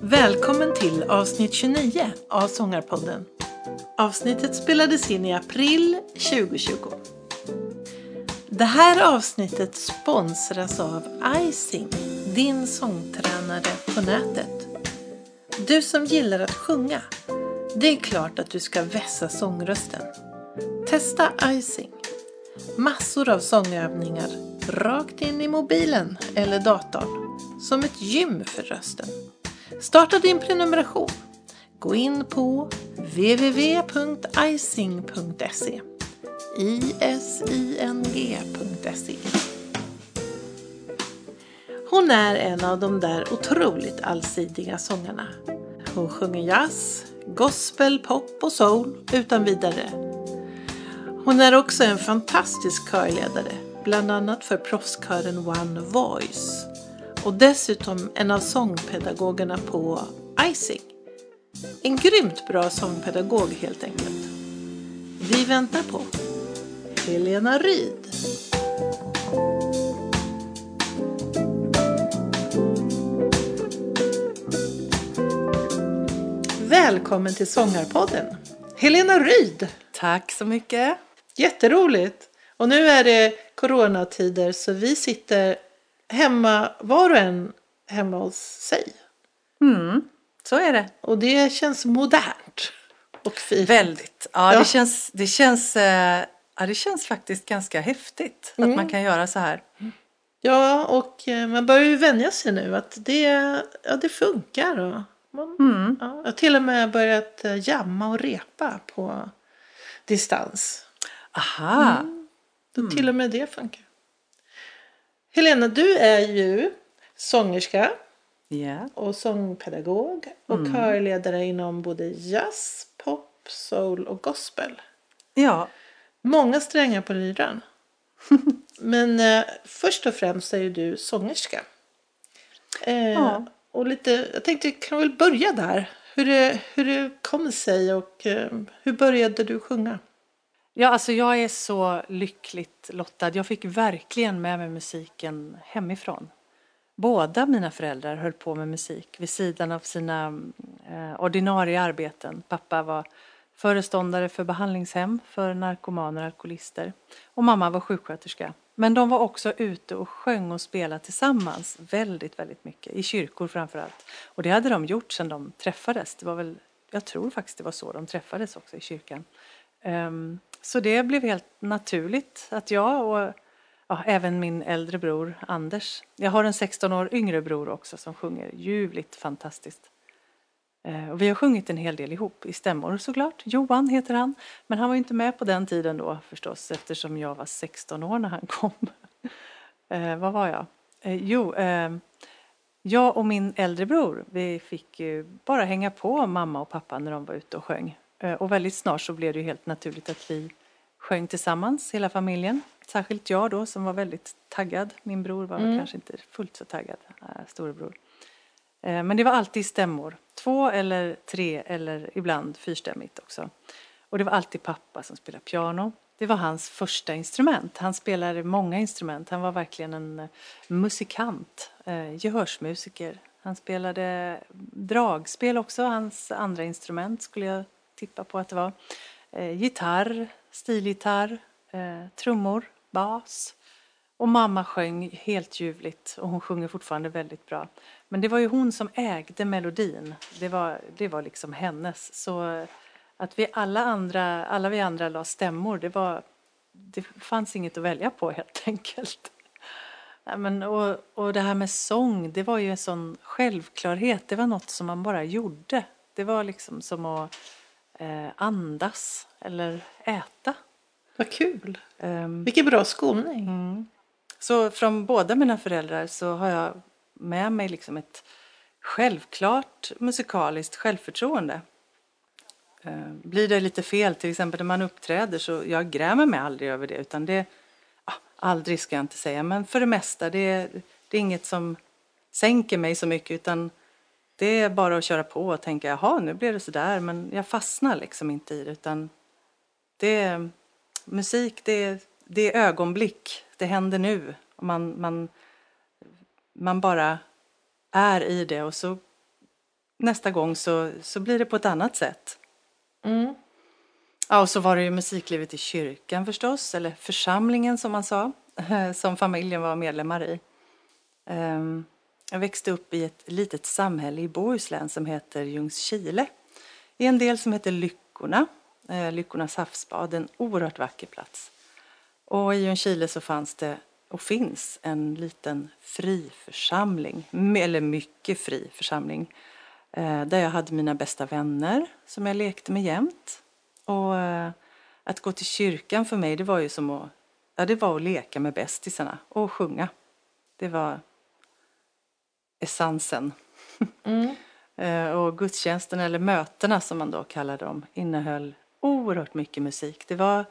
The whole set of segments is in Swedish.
Välkommen till avsnitt 29 av Sångarpodden. Avsnittet spelades in i april 2020. Det här avsnittet sponsras av Icing, din sångtränare på nätet. Du som gillar att sjunga, det är klart att du ska vässa sångrösten. Testa Icing. Massor av sångövningar rakt in i mobilen eller datorn. Som ett gym för rösten. Starta din prenumeration. Gå in på www.icing.se ising.se Hon är en av de där otroligt allsidiga sångarna. Hon sjunger jazz, gospel, pop och soul utan vidare. Hon är också en fantastisk körledare, bland annat för proffskören One Voice och dessutom en av sångpedagogerna på Icing. En grymt bra sångpedagog helt enkelt. Vi väntar på Helena Ryd. Välkommen till Sångarpodden, Helena Ryd. Tack så mycket. Jätteroligt. Och nu är det coronatider så vi sitter hemma, var och en hemma hos sig. Mm, så är det. Och det känns modernt och fint. Väldigt. Ja, Ja. Det, känns, det, känns, eh, ja, det känns faktiskt ganska häftigt Mm. att man kan göra så här. Ja, och eh, man börjar ju vänja sig nu att det, ja, det funkar. Och man, Mm. ja, jag har till och med börjat eh, jamma och repa på distans. Aha. Då till och med det funkar. Helena, du är ju sångerska Ja. och sångpedagog och körledare inom både jazz, pop, soul och gospel. ja. Många strängar på lyran. Men eh, först och främst är ju du sångerska. Eh, Ja. Och lite, jag tänkte, kan väl börja där. Hur det, hur det kom sig och eh, hur började du sjunga? Ja, alltså jag är så lyckligt lottad. Jag fick verkligen med mig musiken hemifrån. Båda mina föräldrar höll på med musik vid sidan av sina eh, ordinarie arbeten. Pappa var föreståndare för behandlingshem för narkomaner och alkoholister. Och mamma var sjuksköterska. Men de var också ute och sjöng och spelade tillsammans väldigt, väldigt mycket. I kyrkor framför allt. Och det hade de gjort sedan de träffades. Det var väl, jag tror faktiskt det var så de träffades också i kyrkan. Ehm, så det blev helt naturligt att jag och ja, även min äldre bror Anders. Jag har en 16 år yngre bror också som sjunger ljuvligt fantastiskt. Eh, Och vi har sjungit en hel del ihop i stämmor såklart. Johan heter han. Men han var ju inte med på den tiden då förstås eftersom jag var 16 år när han kom. Eh, vad var jag? Eh, jo, eh, jag och min äldre bror vi fick ju bara hänga på mamma och pappa när de var ute och sjöng. Eh, och väldigt snart så blev det helt naturligt att vi sjöng tillsammans, hela familjen. Särskilt jag då som var väldigt taggad. Min bror var Mm. kanske inte fullt så taggad, äh, storebror. Eh, Men det var alltid stämmor. Två eller tre eller ibland fyrstämmigt också. Och det var alltid pappa som spelade piano. Det var hans första instrument. Han spelade många instrument. Han var verkligen en eh, musikant, eh, gehörsmusiker. Han spelade dragspel också, hans andra instrument skulle jag tippa på att det var. Eh, gitarr, stilgitarr, eh, trummor, bas. Och mamma sjöng helt ljuvligt och hon sjunger fortfarande väldigt bra. Men det var ju hon som ägde melodin. Det var, det var liksom hennes. Så eh, att vi alla andra, alla vi andra la stämmor, det var, det fanns inget att välja på helt enkelt. Men, och, och det här med sång, det var ju en sån självklarhet. Det var något som man bara gjorde. Det var liksom som att andas eller äta. Vad kul! Ehm, Vilken bra skolning. Mm. Så från båda mina föräldrar så har jag med mig liksom ett självklart musikaliskt självförtroende. Eh, Blir det lite fel, till exempel när man uppträder, så jag grämer mig aldrig över det. Utan det, ja, aldrig ska jag inte säga, men för det mesta, det, det är inget som sänker mig så mycket. Utan det är bara att köra på och tänka, jaha, nu blev det sådär. Men jag fastnar liksom inte i det, utan det, Musik, det, det är ögonblick. Det händer nu. Man, man, man bara är i det och så nästa gång så, så blir det på ett annat sätt. Mm. Ja, och så var det ju musiklivet i kyrkan förstås, eller församlingen som man sa, som familjen var medlemmar i. Ehm, jag växte upp i ett litet samhälle i Bohuslän som heter Ljungskile. I en del som heter Lyckorna, eh, Lyckornas havsbad, en oerhört vacker plats. Och i Ljungskile så fanns det och finns en liten fri församling, eller mycket fri församling, eh, där jag hade mina bästa vänner som jag lekte med jämt. Och eh, att gå till kyrkan för mig, det var ju som att, ja, det var att leka med bästisarna och sjunga. Det var essensen. Mm. Eh, och gudstjänsten, eller mötena som man då kallade dem, innehöll oerhört mycket musik. Det var,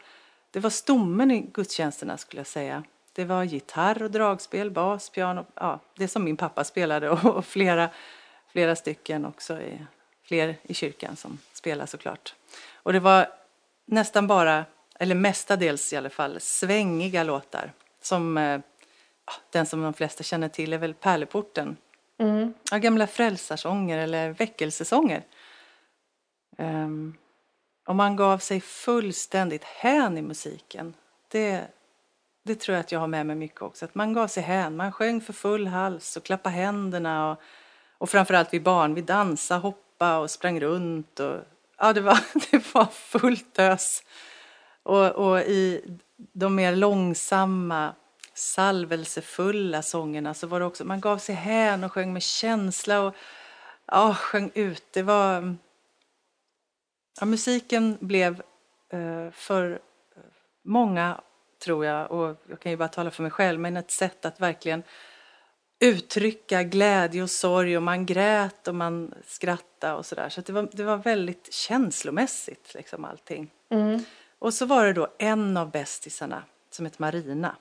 det var stommen i gudstjänsterna skulle jag säga. Det var gitarr och dragspel, bas, piano, ja, det som min pappa spelade och flera, flera stycken också, i, fler i kyrkan som spelar såklart. Och det var nästan bara, eller mestadels i alla fall, svängiga låtar. Som eh, den som de flesta känner till är väl Pärleporten. Mm. Ja, gamla frälsarsånger eller väckelsesånger. Ehm, um, och man gav sig fullständigt hän i musiken. Det, det tror jag att jag har med mig mycket också. Att man gav sig hän, man sjöng för full hals och klappade händerna. Och, och framförallt vi barn, vi dansade, hoppade och sprang runt. Och, ja, det var, det var fullt ös. Och, och i de mer långsamma, salvelsefulla sångerna så var det också, man gav sig hän och sjöng med känsla och ja, sjöng ut. Det var, ja, musiken blev eh, för många, tror jag, och jag kan ju bara tala för mig själv, men ett sätt att verkligen uttrycka glädje och sorg och man grät och man skrattade och sådär. Så, så det, var, det var väldigt känslomässigt liksom allting. Mm. Och så var det då en av bästisarna som hette Marina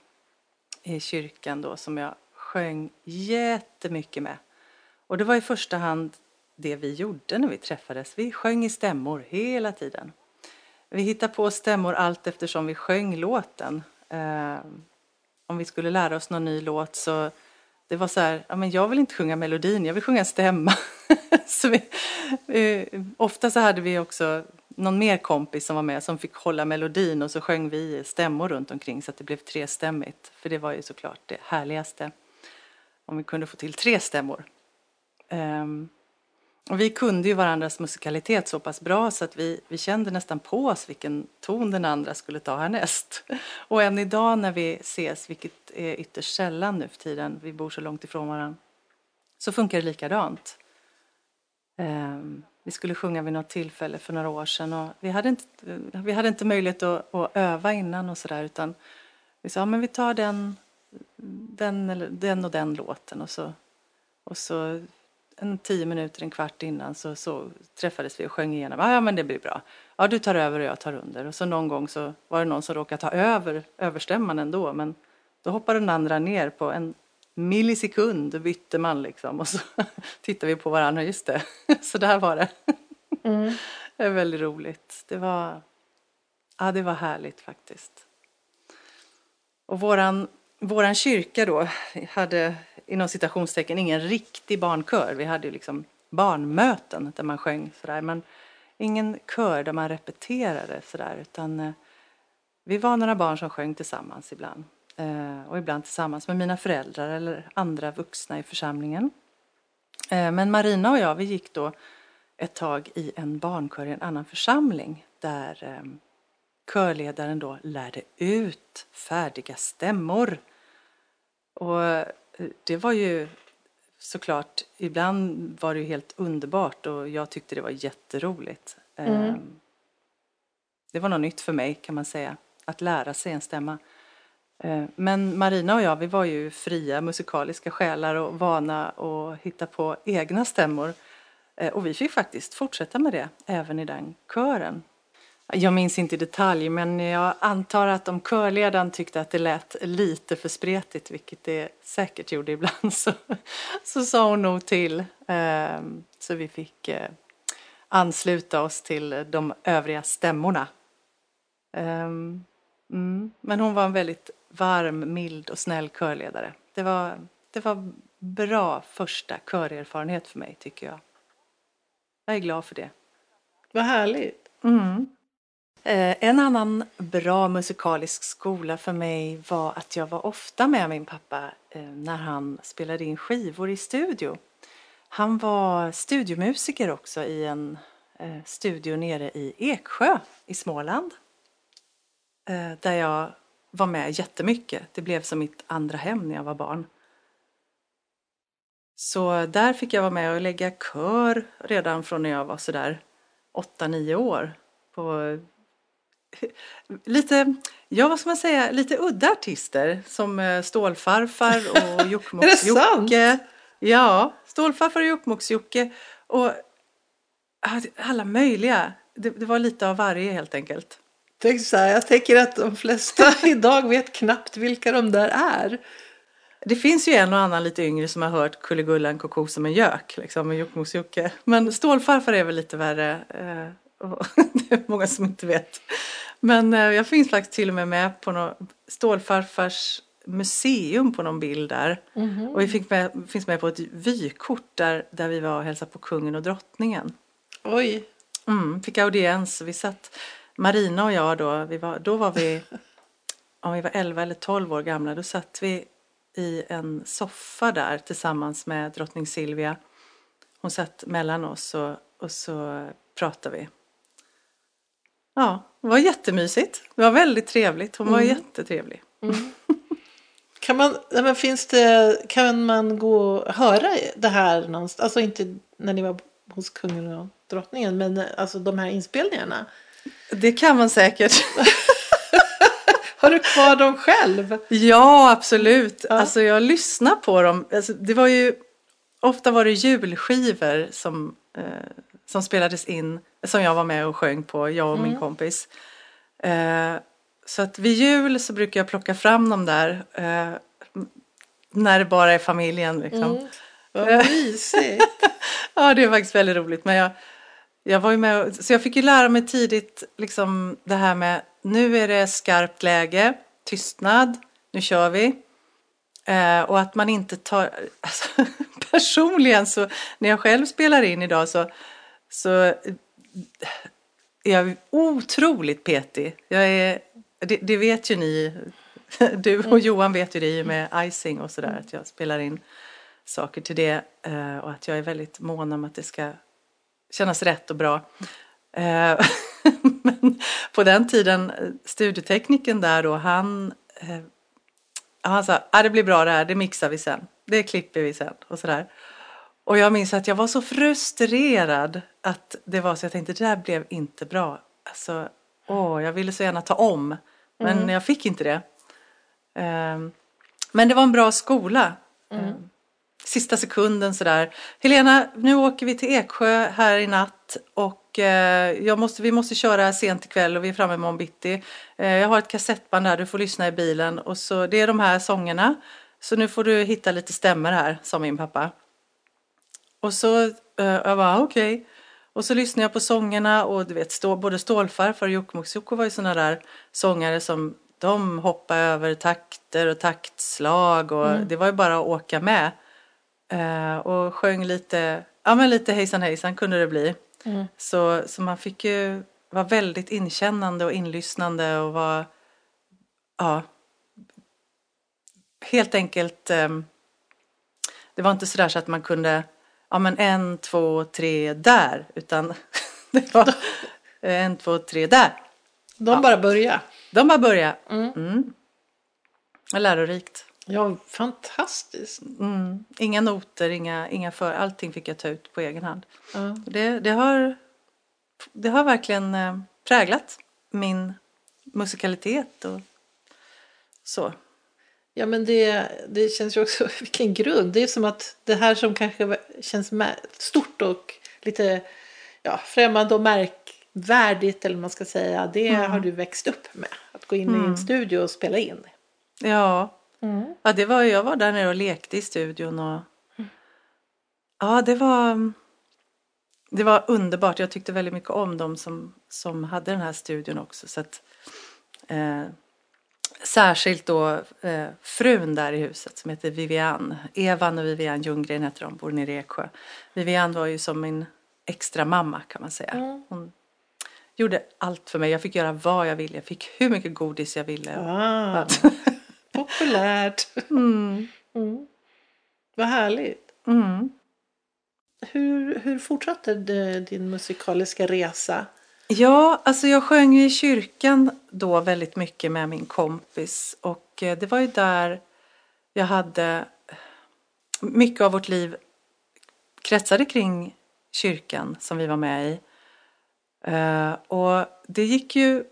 i kyrkan då som jag sjöng jättemycket med. Och det var i första hand det vi gjorde när vi träffades. Vi sjöng i stämmor hela tiden. Vi hittade på stämmor allt eftersom vi sjöng låten. Eh, om vi skulle lära oss någon ny låt så det var så här, ja men jag vill inte sjunga melodin, jag vill sjunga stämma. så vi, eh, ofta så hade vi också någon mer kompis som var med som fick hålla melodin och så sjöng vi stämmor runt omkring så att det blev trestämmigt. För det var ju såklart det härligaste. Om vi kunde få till tre stämmor. Um, och vi kunde ju varandras musikalitet så pass bra så att vi, vi kände nästan på oss vilken ton den andra skulle ta härnäst. Och än idag när vi ses, vilket är ytterst sällan nu för tiden, vi bor så långt ifrån varandra, så funkar det likadant. Um, vi skulle sjunga vid något tillfälle för några år sedan och vi hade inte, vi hade inte möjlighet att, att öva innan och sådär utan vi sa men vi tar den, den, eller, den och den låten och så, och så en tio minuter, en kvart innan så, så träffades vi och sjöng igenom. Ja, ja men det blir bra. Ja du tar över och jag tar under. Och så någon gång så var det någon som råkade ta över överstämman ändå men då hoppade den andra ner på en millisekund bytte man liksom och så tittade vi på varandra, just det, så där var det. Mm. Det är väldigt roligt. Det var, ja, det var härligt faktiskt. Och våran, våran kyrka då hade inom citationstecken ingen riktig barnkör. Vi hade ju liksom barnmöten där man sjöng sådär men ingen kör där man repeterade sådär utan eh, vi var några barn som sjöng tillsammans ibland. Eh, och ibland tillsammans med mina föräldrar eller andra vuxna i församlingen. Eh, men Marina och jag, vi gick då ett tag i en barnkör i en annan församling där eh, körledaren då lärde ut färdiga stämmor. Och det var ju såklart, ibland var det ju helt underbart och jag tyckte det var jätteroligt. Mm. Det var något nytt för mig kan man säga, att lära sig en stämma. Eh, men Marina och jag, vi var ju fria musikaliska själar och vana att hitta på egna stämmor. Eh, och vi fick faktiskt fortsätta med det även i den kören. Jag minns inte i detalj, men jag antar att om körledaren tyckte att det lät lite för spretigt, vilket det säkert gjorde ibland, så, så sa hon nog till. Eh, så vi fick ansluta oss till de övriga stämmorna. Mm. Men hon var en väldigt varm, mild och snäll körledare. Det var, det var bra första körerfarenhet för mig tycker jag. Jag är glad för det. Vad härligt. Mm. Eh, en annan bra musikalisk skola för mig var att jag var ofta med min pappa eh, när han spelade in skivor i studio. Han var studiomusiker också i en eh, studio nere i Eksjö i Småland. Där jag var med jättemycket. Det blev som mitt andra hem när jag var barn. Så där fick jag vara med och lägga kör redan från när jag var sådär 8-9 år. På lite, ja vad ska man säga, lite udda artister som eh, Stålfarfar och Jokkmokks-Jocke. Ja, Stålfarfar och Jokkmokks-Jocke och alla möjliga. Det, det, var lite av varje helt enkelt. Jag tänker att de flesta idag vet knappt vilka de där är. Det finns ju en och annan lite yngre som har hört Kullegullan koko som en gök, liksom med Jokkmokks-Jocke. Men Stålfarfar är väl lite värre. Eh, det är många som inte vet. Men eh, jag finns faktiskt till och med med på någon, Stålfarfars museum på någon bild där. Mm -hmm. Och vi fick med, finns med på ett vykort där, där vi var och hälsade på kungen och drottningen. Oj! Mm, fick audiens. Vi satt, Marina och jag då, vi var, då var vi, om vi var 11 eller 12 år gamla, då satt vi i en soffa där tillsammans med drottning Silvia. Hon satt mellan oss och, och så pratade vi. Ja, det var jättemysigt. Det var väldigt trevligt. Hon var mm. jättetrevlig. Mm. Kan man, men finns det, kan man gå och höra det här någonstans? Alltså inte när ni var hos kungen och drottningen, men alltså de här inspelningarna? Det kan man säkert. Har du kvar dem själv? Ja, absolut. Ja. Alltså jag lyssnar på dem. Alltså, det var ju, ofta var det julskivor som, eh, som spelades in, som jag var med och sjöng på, jag och mm. min kompis. Eh, så att vid jul så brukar jag plocka fram dem där. Eh, när det bara är familjen liksom. Mm. Vad mysigt. ja, det är faktiskt väldigt roligt. Men jag, jag var ju med och, så jag fick ju lära mig tidigt liksom det här med nu är det skarpt läge, tystnad, nu kör vi. Eh, och att man inte tar, alltså, personligen så när jag själv spelar in idag så, så är jag otroligt petig. Jag är, det, det vet ju ni, du och. Johan vet ju det med icing och sådär, att jag spelar in saker till det eh, och att jag är väldigt mån om att det ska kännas rätt och bra. Eh, men på den tiden, studietekniken där då, han, eh, han sa ah, det blir bra det här, det mixar vi sen, det klipper vi sen och sådär. Och jag minns att jag var så frustrerad att det var så jag tänkte det där blev inte bra. Alltså, åh, jag ville så gärna ta om, men mm. jag fick inte det. Um, men det var en bra skola. Mm. Sista sekunden sådär. Helena, nu åker vi till Eksjö här i natt och eh, jag måste, vi måste köra sent ikväll och vi är framme imorgon bitti. Eh, jag har ett kassettband här, du får lyssna i bilen och så det är de här sångerna. Så nu får du hitta lite stämmer här, sa min pappa. Och så, eh, jag bara okej. Okay. Och så lyssnade jag på sångerna och du vet, stå, både Stålfarfar och Jokkmokks-Jocke var ju sådana där sångare som de hoppade över takter och taktslag och mm. det var ju bara att åka med. Eh, och sjöng lite, ja men lite hejsan hejsan kunde det bli. Mm. Så, så man fick ju vara väldigt inkännande och inlyssnande och vara, ja, helt enkelt, eh, det var inte sådär så att man kunde, ja men en, två, tre, där, utan det var en, två, tre, där. De ja. bara började? De bara började. Mm. Mm. Lärorikt. Ja, fantastiskt. Mm. Inga noter, inga, inga för, allting fick jag ta ut på egen hand. Mm. Det, det, har, det har verkligen eh, präglat min musikalitet och så. Ja men det, det känns ju också, vilken grund. Det är som att det här som kanske känns stort och lite ja, främmande och märkvärdigt eller man ska säga. Det mm. har du växt upp med. Att gå in i en mm. studio och spela in. Ja, Mm. Ja, det var, jag var där nere och lekte i studion och mm. ja, det var, det var underbart. Jag tyckte väldigt mycket om dem som, som hade den här studion också. Så att, eh, särskilt då eh, frun där i huset som heter Vivian. Evan och Vivian Ljunggren heter de, bor nere i Eksjö. Vivian var ju som min extra mamma kan man säga. Mm. Hon gjorde allt för mig. Jag fick göra vad jag ville. Jag fick hur mycket godis jag ville. Ah, populärt. Mm. Mm. Vad härligt. Mm. Hur, hur fortsatte det, din musikaliska resa? Ja, alltså jag sjöng i kyrkan då väldigt mycket med min kompis och eh, det var ju där jag hade mycket av vårt liv kretsade kring kyrkan som vi var med i. Eh, Och det gick ju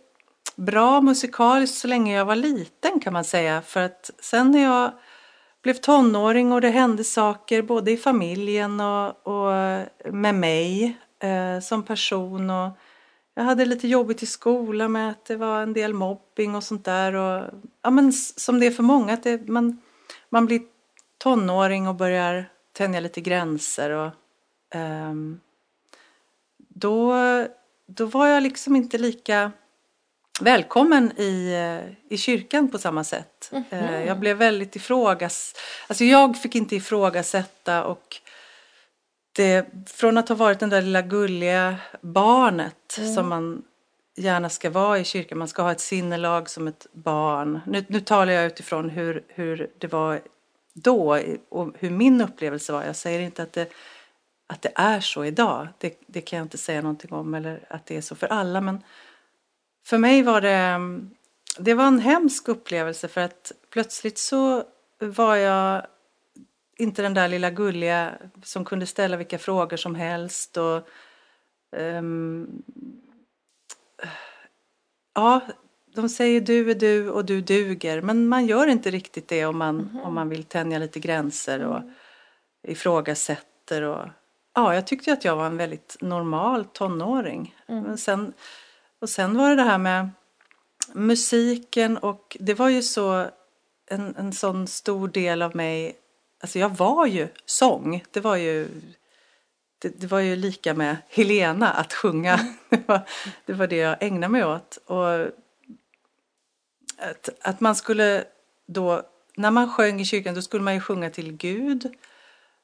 bra musikaliskt så länge jag var liten kan man säga. För att sen när jag blev tonåring och det hände saker både i familjen och, och med mig eh, som person och jag hade lite jobbigt i skolan med att det var en del mobbing och sånt där och ja men som det är för många att det, man, man blir tonåring och börjar tänja lite gränser och eh, då, då var jag liksom inte lika välkommen i, eh, i kyrkan på samma sätt. Eh, Jag blev väldigt ifrågas... Alltså jag fick inte ifrågasätta och det, från att ha varit den där lilla gulliga barnet som man gärna ska vara i kyrkan, man ska ha ett sinnelag som ett barn. Nu, nu talar jag utifrån hur, hur det var då och hur min upplevelse var. Jag säger inte att det, att det är så idag, det, det kan jag inte säga någonting om eller att det är så för alla men för mig var det, det var en hemsk upplevelse för att plötsligt så var jag inte den där lilla gulliga som kunde ställa vilka frågor som helst och ehm, ja, de säger du är du och du duger men man gör inte riktigt det om man, om man vill tänja lite gränser och ifrågasätter och ja, jag tyckte att jag var en väldigt normal tonåring. Men sen, och sen var det det här med musiken och det var ju så en, en sån stor del av mig, alltså jag var ju sång, det var ju det, det var ju lika med Helena att sjunga. Det, var, det var det jag ägnade mig åt. Och att, att man skulle då, när man sjöng i kyrkan, då skulle man ju sjunga till Gud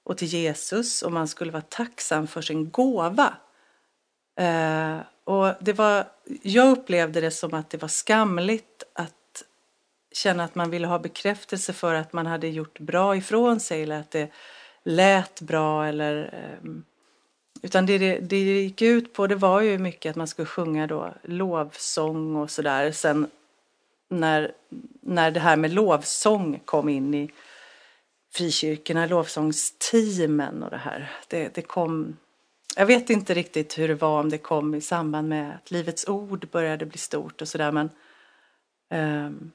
och till Jesus och man skulle vara tacksam för sin gåva. Eh, och det var, jag upplevde det som att det var skamligt att känna att man ville ha bekräftelse för att man hade gjort bra ifrån sig eller att det lät bra eller ehm, utan det, det det gick ut på det var ju mycket att man skulle sjunga då lovsång och sådär. Sen när, när det här med lovsång kom in i frikyrkorna, lovsångsteamen och det här. Det, det kom, jag vet inte riktigt hur det var om det kom i samband med att Livets Ord började bli stort och sådär men um,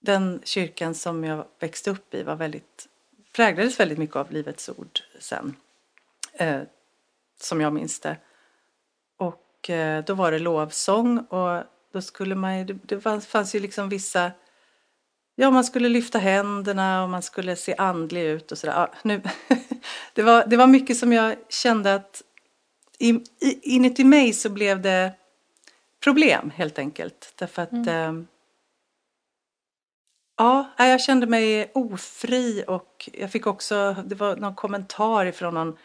den kyrkan som jag växte upp i var väldigt, präglades väldigt mycket av Livets Ord sen. Uh, som jag minns det. Och uh, då var det lovsång och då skulle man ju, det, det fanns, fanns ju liksom vissa, ja man skulle lyfta händerna och man skulle se andlig ut och sådär. Ja, nu, det, var, det var mycket som jag kände att i, i, inuti mig så blev det problem helt enkelt. Därför att ehm, Ja, nej, jag kände mig ofri och jag fick också, det var någon kommentar ifrån någon,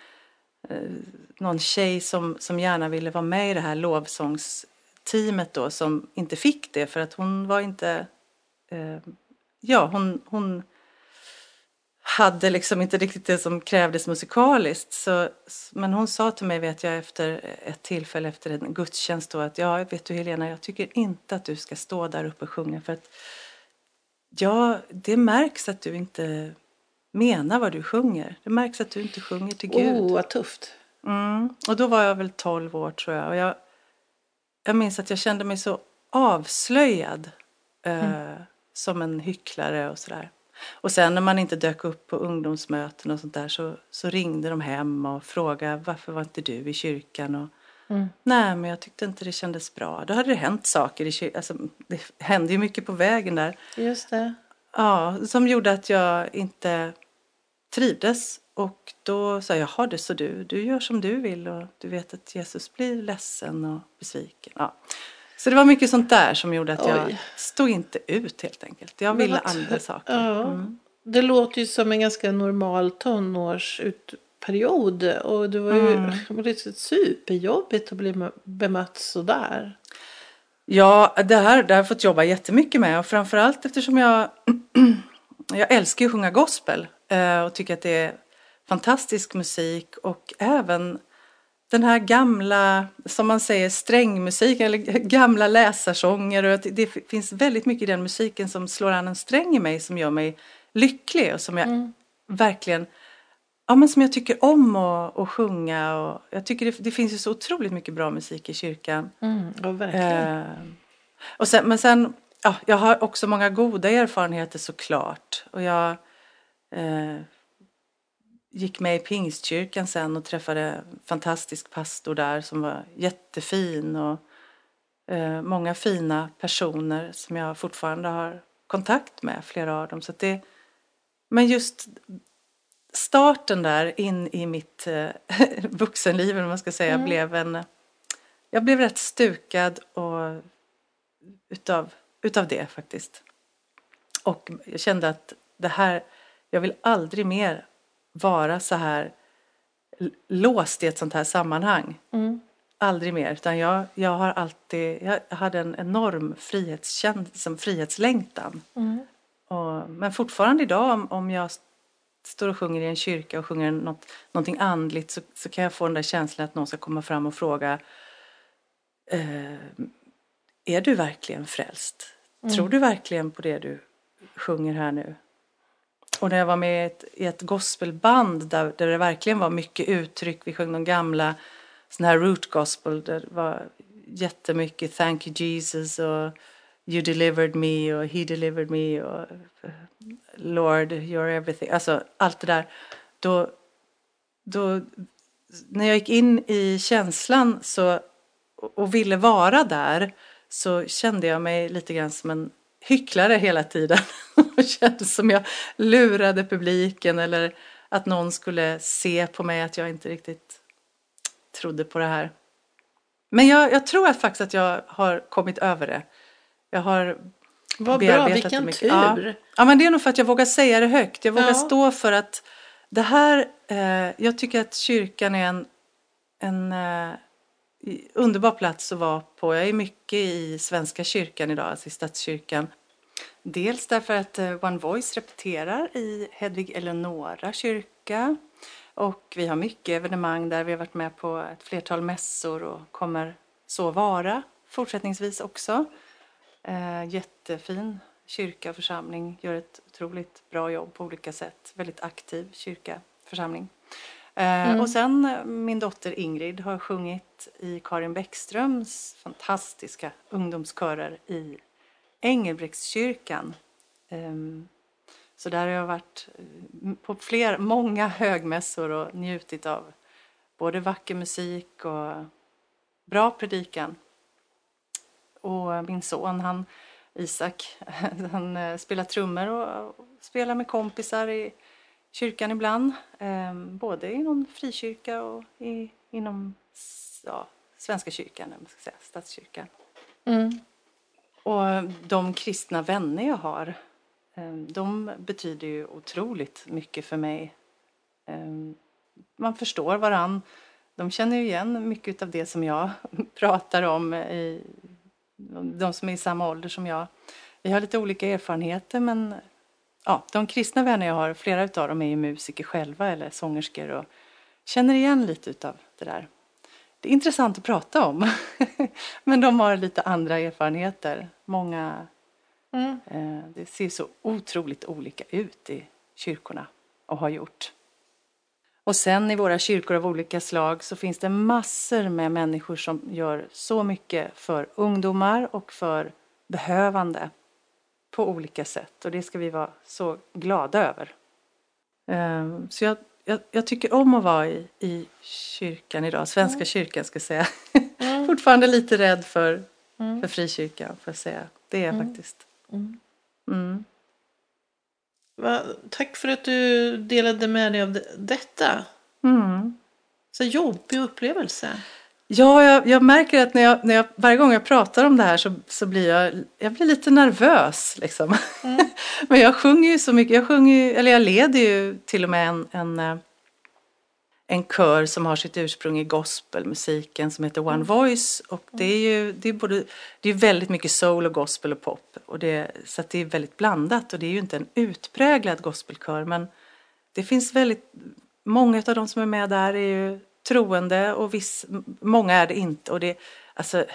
eh, någon tjej som, som gärna ville vara med i det här lovsångsteamet då som inte fick det för att hon var inte, eh, ja hon, hon hade liksom inte riktigt det som krävdes musikaliskt. Så, men hon sa till mig vet jag efter ett tillfälle efter en gudstjänst då att ja vet du Helena jag tycker inte att du ska stå där uppe och sjunga för att Ja, det märks att du inte menar vad du sjunger. Det märks att du inte sjunger till Gud. Oh, vad tufft. Mm. Och då var jag väl 12 år tror jag. Och jag, jag minns att jag kände mig så avslöjad eh, som en hycklare och sådär. Och sen när man inte dök upp på ungdomsmöten och sånt där så, så ringde de hem och frågade varför var inte du i kyrkan? Och, Nej, men jag tyckte inte det kändes bra. Då hade det hänt saker i kyrkan. Alltså, det hände ju mycket på vägen där. Just det. Ja, som gjorde att jag inte trivdes. Och då sa jag, jaha det så du, du gör som du vill och du vet att Jesus blir ledsen och besviken. Ja. Så det var mycket sånt där som gjorde att Oj. jag stod inte ut helt enkelt. Jag ville andra saker. Ja. Mm. Det låter ju som en ganska normal tonårsperiod. Och det var ju Mm. superjobbigt att bli mö- bemött sådär. Ja, det här, det har jag fått jobba jättemycket med och framförallt eftersom jag, jag älskar att sjunga gospel eh, och tycker att det är fantastisk musik och även den här gamla, som man säger, strängmusik eller gamla läsarsånger och det finns väldigt mycket i den musiken som slår an en sträng i mig som gör mig lycklig och som jag verkligen Ja, men som jag tycker om att, att sjunga och jag tycker det, det finns ju så otroligt mycket bra musik i kyrkan. Mm, ja, verkligen. Eh, och sen, men sen, ja, jag har också många goda erfarenheter såklart. Och jag eh, gick med i Pingstkyrkan sen och träffade en fantastisk pastor där som var jättefin. Och eh, många fina personer som jag fortfarande har kontakt med, flera av dem. Så det, men just starten där in i mitt eh, vuxenliv, eller man ska säga, blev en... Jag blev rätt stukad och utav, utav det faktiskt. Och jag kände att det här, jag vill aldrig mer vara så här låst i ett sånt här sammanhang. Mm. Aldrig mer. Utan jag, jag har alltid, jag hade en enorm frihetskänsla, frihetslängtan. Mm. Och, men fortfarande idag om, om jag står och sjunger i en kyrka och sjunger något, någonting andligt så, så kan jag få den där känslan att någon ska komma fram och fråga eh, Är du verkligen frälst? Tror du verkligen på det du sjunger här nu? Och när jag var med i ett, i ett gospelband där, där det verkligen var mycket uttryck, vi sjöng de gamla sån här root gospel där det var jättemycket thank you Jesus och you delivered me och he delivered me och eh, Lord you're everything. Alltså allt det där. Då, då, när jag gick in i känslan så, och ville vara där så kände jag mig lite grann som en hycklare hela tiden. Och kände som jag lurade publiken eller att någon skulle se på mig att jag inte riktigt trodde på det här. Men jag, jag tror att faktiskt att jag har kommit över det. Jag har Vad bra, vilken mycket. tur. Ja. ja, men det är nog för att jag vågar säga det högt. Jag vågar Ja. stå för att det här, eh, jag tycker att kyrkan är en, en eh, underbar plats att vara på. Jag är mycket i Svenska kyrkan idag, alltså i Stadskyrkan. Dels därför att eh, One Voice repeterar i Hedvig Eleonora kyrka. Och vi har mycket evenemang där vi har varit med på ett flertal mässor och kommer så vara fortsättningsvis också. Eh, jättefin kyrka och församling, gör ett otroligt bra jobb på olika sätt. Väldigt aktiv kyrka, församling. Eh, Och sen eh, min dotter Ingrid har sjungit i Karin Bäckströms fantastiska ungdomskörer i Engelbrektskyrkan. Ehm, så där har jag varit eh, på fler, många högmässor och njutit av både vacker musik och bra predikan. Och min son, han, Isak, han spelar trummor och spelar med kompisar i kyrkan ibland. Eh, både inom frikyrka och i, inom ja, Svenska kyrkan, man ska säga, statskyrkan. Mm. Och de kristna vänner jag har, eh, de betyder ju otroligt mycket för mig. Eh, Man förstår varann. De känner ju igen mycket av det som jag pratar om, i, de som är i samma ålder som jag. Vi har lite olika erfarenheter men ja, de kristna vänner jag har, flera av dem är ju musiker själva eller sångerskor och känner igen lite utav det där. Det är intressant att prata om. Men de har lite andra erfarenheter. Många, Mm. eh, det ser så otroligt olika ut i kyrkorna och har gjort. Och sen i våra kyrkor av olika slag så finns det massor med människor som gör så mycket för ungdomar och för behövande på olika sätt. Och det ska vi vara så glada över. Eh, Så jag, jag, jag tycker om att vara i, i kyrkan idag, Svenska kyrkan ska jag säga. Fortfarande lite rädd för, för frikyrkan, får jag säga. Det är jag faktiskt. Mm. Mm. Va, tack för att du delade med dig av det, detta. Mm. Så jobbig upplevelse. Ja, jag, jag, märker att när jag, när jag, varje gång jag pratar om det här så, så blir jag, jag blir lite nervös. Liksom. Mm. Men jag sjunger ju så mycket, jag, sjunger, eller jag leder ju till och med en, en, eh, en kör som har sitt ursprung i gospelmusiken som heter One mm. Voice. Och det är ju det är både, det är väldigt mycket soul och gospel och pop. Och det, så det är väldigt blandat och det är ju inte en utpräglad gospelkör men det finns väldigt, många av de som är med där är ju troende och viss, många är det inte. Och det, alltså,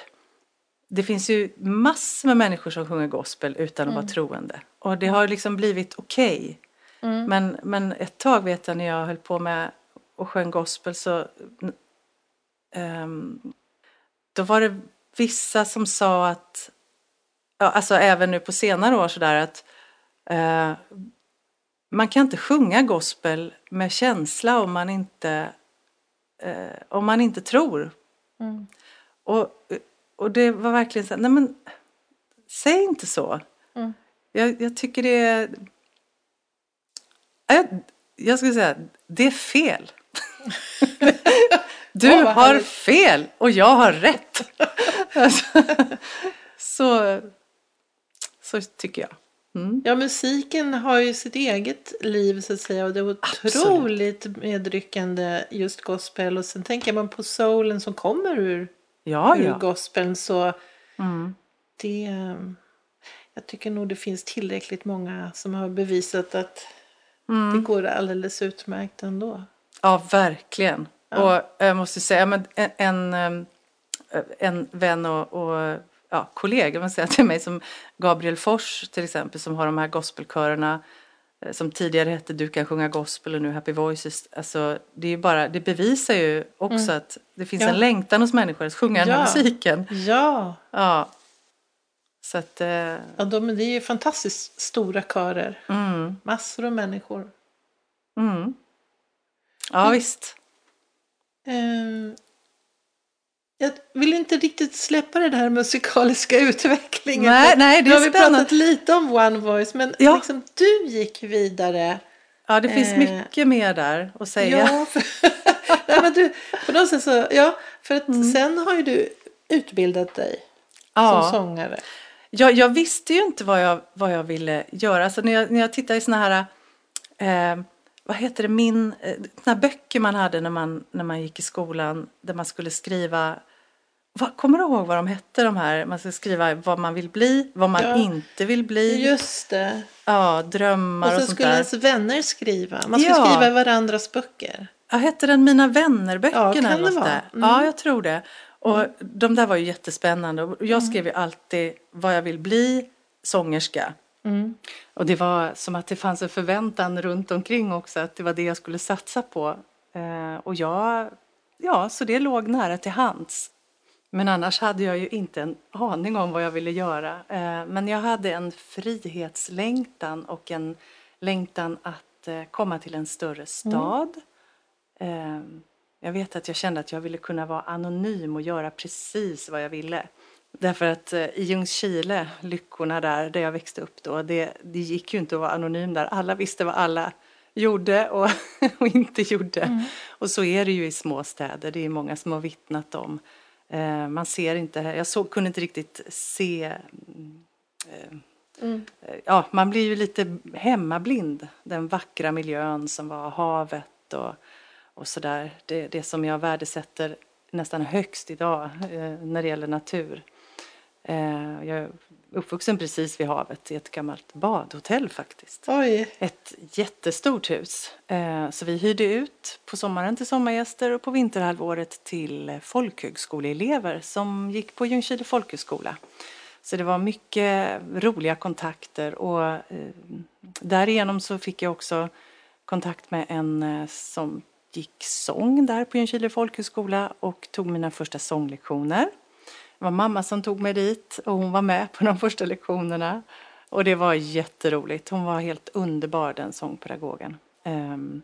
det finns ju massor med människor som sjunger gospel utan att mm. vara troende. Och det har liksom blivit okej. Okay. Mm. Men, men ett tag vet jag när jag höll på med och sjöng gospel så um, då var det vissa som sa att, ja, alltså även nu på senare år sådär att uh, man kan inte sjunga gospel med känsla om man inte eh, om man inte tror. Mm. Och, och det var verkligen så nej men säg inte så. Mm. Jag, jag, tycker det är, jag, jag skulle säga, det är fel. du oh, har fel och jag har rätt. så, så tycker jag. Mm. Ja, musiken har ju sitt eget liv så att säga och det är otroligt Absolut. medryckande just gospel och sen tänker man på soulen som kommer ur, ja, ur ja. gospeln så mm. det jag tycker nog det finns tillräckligt många som har bevisat att mm. det går alldeles utmärkt ändå. Ja, verkligen. Ja. Och jag måste säga, men en, en, en vän och, och ja, kollegor man säger till mig som Gabriel Fors till exempel som har de här gospelkörerna eh, som tidigare hette Du kan sjunga gospel och nu Happy Voices. Alltså, det, är bara, det bevisar ju också mm. att det finns ja. en längtan hos människor att sjunga ja. den här musiken. Ja. ja. Så att, eh... ja, de, det är ju fantastiskt stora körer. Mm. Massor av människor. Mm. Ja, visst. Um, jag vill inte riktigt släppa den här musikaliska utvecklingen. Nej, nej, det är nu har vi pratat lite om One Voice, men ja. liksom, du gick vidare. Ja, det finns eh, mycket mer där att säga. Ja, för, nej, men du, på något sätt så, ja, för att mm. sen har ju du utbildat dig ja. som sångare. Ja, jag visste ju inte vad jag, vad jag ville göra. Alltså när, jag, när jag tittar i såna här, eh, vad heter det, min, eh, såna böcker man hade när man, när man gick i skolan där man skulle skriva vad, kommer du ihåg vad de hette de här? Man ska skriva vad man vill bli, vad man ja, inte vill bli. Just det. Ja, drömmar och, och sånt där. Och så skulle ens vänner skriva. Man skulle ja. skriva varandras böcker. Ja, hette den Mina vänner-böckerna? Ja, kan det vara. Mm. Ja, jag tror det. Och mm. de där var ju jättespännande. Och jag mm. skrev ju alltid vad jag vill bli, sångerska. Mm. Och det var som att det fanns en förväntan runt omkring också att det var det jag skulle satsa på. Eh, och jag, ja, så det låg nära till hands. Men annars hade jag ju inte en aning om vad jag ville göra. Eh, men jag hade en frihetslängtan och en längtan att eh, komma till en större stad. Mm. Jag vet att jag kände att jag ville kunna vara anonym och göra precis vad jag ville. Därför att eh, i Ljungskile, Lyckorna där, där jag växte upp då, det, det gick ju inte att vara anonym där. Alla visste vad alla gjorde och, och inte gjorde. Mm. Och så är det ju i små städer, det är många som har vittnat om. Eh, man ser inte, jag såg, kunde inte riktigt se eh, mm. Ja, man blir ju lite hemmablind. Den vackra miljön som var havet och, och sådär. Det, det som jag värdesätter nästan högst idag eh, när det gäller natur. Eh, jag är uppvuxen precis vid havet i ett gammalt badhotell faktiskt. Oj. Ett jättestort hus. Eh, så vi hyrde ut på sommaren till sommargäster och på vinterhalvåret till folkhögskoleelever som gick på Ljungskile folkhögskola. Så det var mycket roliga kontakter och eh, därigenom så fick jag också kontakt med en som gick sång där på Ljungskile folkhögskola och tog mina första sånglektioner. Det var mamma som tog mig dit och hon var med på de första lektionerna. Och det var jätteroligt. Hon var helt underbar den sångpedagogen. Ehm,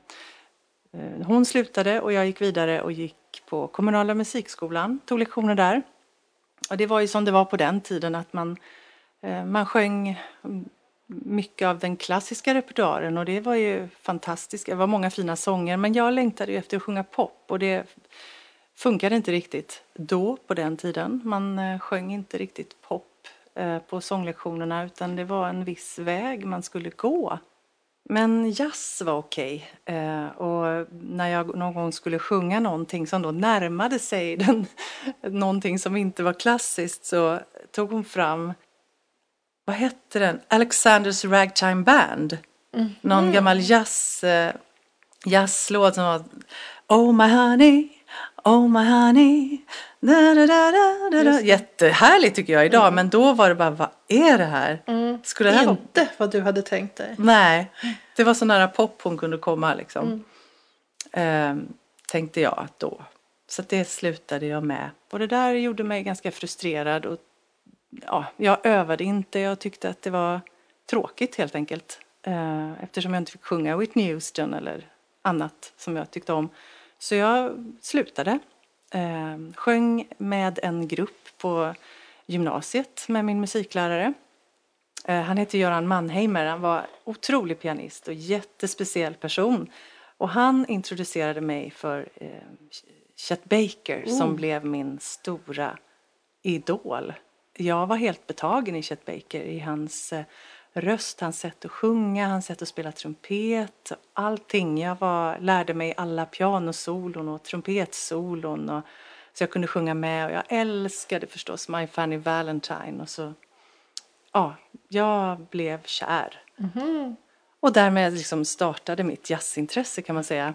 eh, hon slutade och jag gick vidare och gick på kommunala musikskolan, tog lektioner där. Och det var ju som det var på den tiden att man, eh, man sjöng mycket av den klassiska repertoaren och det var ju fantastiskt. Det var många fina sånger men jag längtade ju efter att sjunga pop och det funkade inte riktigt då på den tiden. Man eh, sjöng inte riktigt pop eh, på sånglektionerna utan det var en viss väg man skulle gå. Men jazz var okej. Eh, och när jag någon gång skulle sjunga någonting som då närmade sig den, någonting som inte var klassiskt så tog hon fram, vad hette den, Alexanders Ragtime Band. Mm. Någon gammal jazz, jazzlåt som var Oh my honey, oh my honey da, da, da, da, da. Jättehärligt tycker jag idag mm. men då var det bara vad är det här? Mm. Skulle det här Inte vara... vad du hade tänkt dig. Nej, det var så nära pop hon kunde komma liksom. Mm. Ehm, tänkte jag att då. Så att det slutade jag med. Och det där gjorde mig ganska frustrerad och ja, jag övade inte. Jag tyckte att det var tråkigt helt enkelt. Ehm, eftersom jag inte fick sjunga Whitney Houston eller annat som jag tyckte om. Så jag slutade. Eh, sjöng med en grupp på gymnasiet med min musiklärare. Eh, han hette Göran Mannheimer. Han var otrolig pianist och jättespeciell person. Och han introducerade mig för eh, Chet Baker oh. som blev min stora idol. Jag var helt betagen i Chet Baker, i hans eh, röst, hans sätt att sjunga, hans sätt att spela trumpet, allting. Jag var, lärde mig alla pianosolon och trumpetsolon och, så jag kunde sjunga med och jag älskade förstås My Funny Valentine och så, ja, jag blev kär. Mm -hmm. Och därmed liksom startade mitt jazzintresse kan man säga.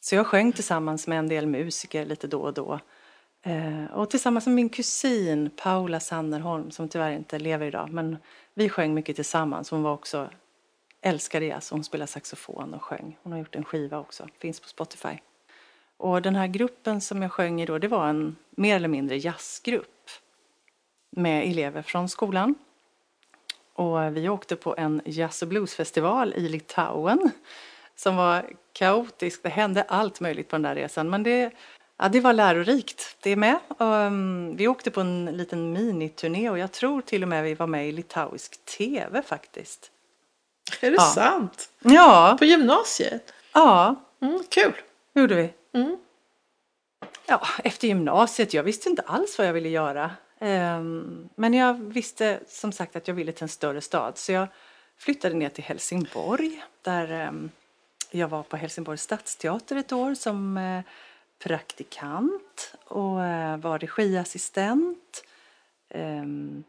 Så jag sjöng tillsammans med en del musiker lite då och då. Eh, och tillsammans med min kusin Paula Sannerholm som tyvärr inte lever idag men vi sjöng mycket tillsammans. Hon var också älskade jazz. Alltså, hon spelade saxofon och sjöng. Hon har gjort en skiva också, finns på Spotify. Och den här gruppen som jag sjöng i då, det var en mer eller mindre jazzgrupp med elever från skolan. Och vi åkte på en jazz och bluesfestival i Litauen som var kaotisk. Det hände allt möjligt på den där resan. Men det, Ja, det var lärorikt det med. Um, vi åkte på en liten miniturné och jag tror till och med vi var med i litauisk tv faktiskt. Är det ja. sant? Ja. På gymnasiet? Ja. Mm, kul. gjorde vi. Mm. Ja, efter gymnasiet, jag visste inte alls vad jag ville göra. Um, men jag visste som sagt att jag ville till en större stad så jag flyttade ner till Helsingborg där um, jag var på Helsingborgs stadsteater ett år som uh, praktikant och eh, var regiassistent. Ehm,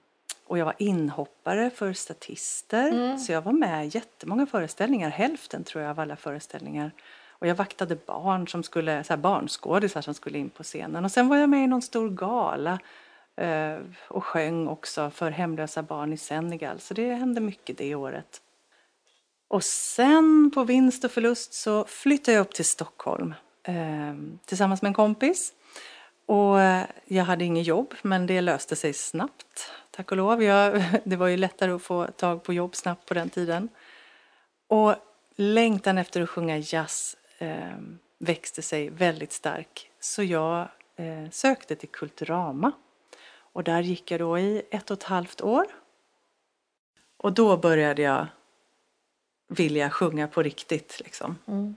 och jag var inhoppare för statister. Mm. Så jag var med i jättemånga föreställningar, hälften tror jag av alla föreställningar. Och jag vaktade barn som skulle, så här barnskådisar som skulle in på scenen. Och sen var jag med i någon stor gala eh, och sjöng också för hemlösa barn i Senegal. Så det hände mycket det året. Och sen på vinst och förlust så flyttade jag upp till Stockholm Ehm, tillsammans med en kompis. Och eh, jag hade inget jobb men det löste sig snabbt, tack och lov. Jag, det var ju lättare att få tag på jobb snabbt på den tiden. Och längtan efter att sjunga jazz eh, växte sig väldigt stark. Så jag eh, sökte till Kulturama. Och där gick jag då i ett och ett halvt år. Och då började jag vilja sjunga på riktigt liksom. Mm.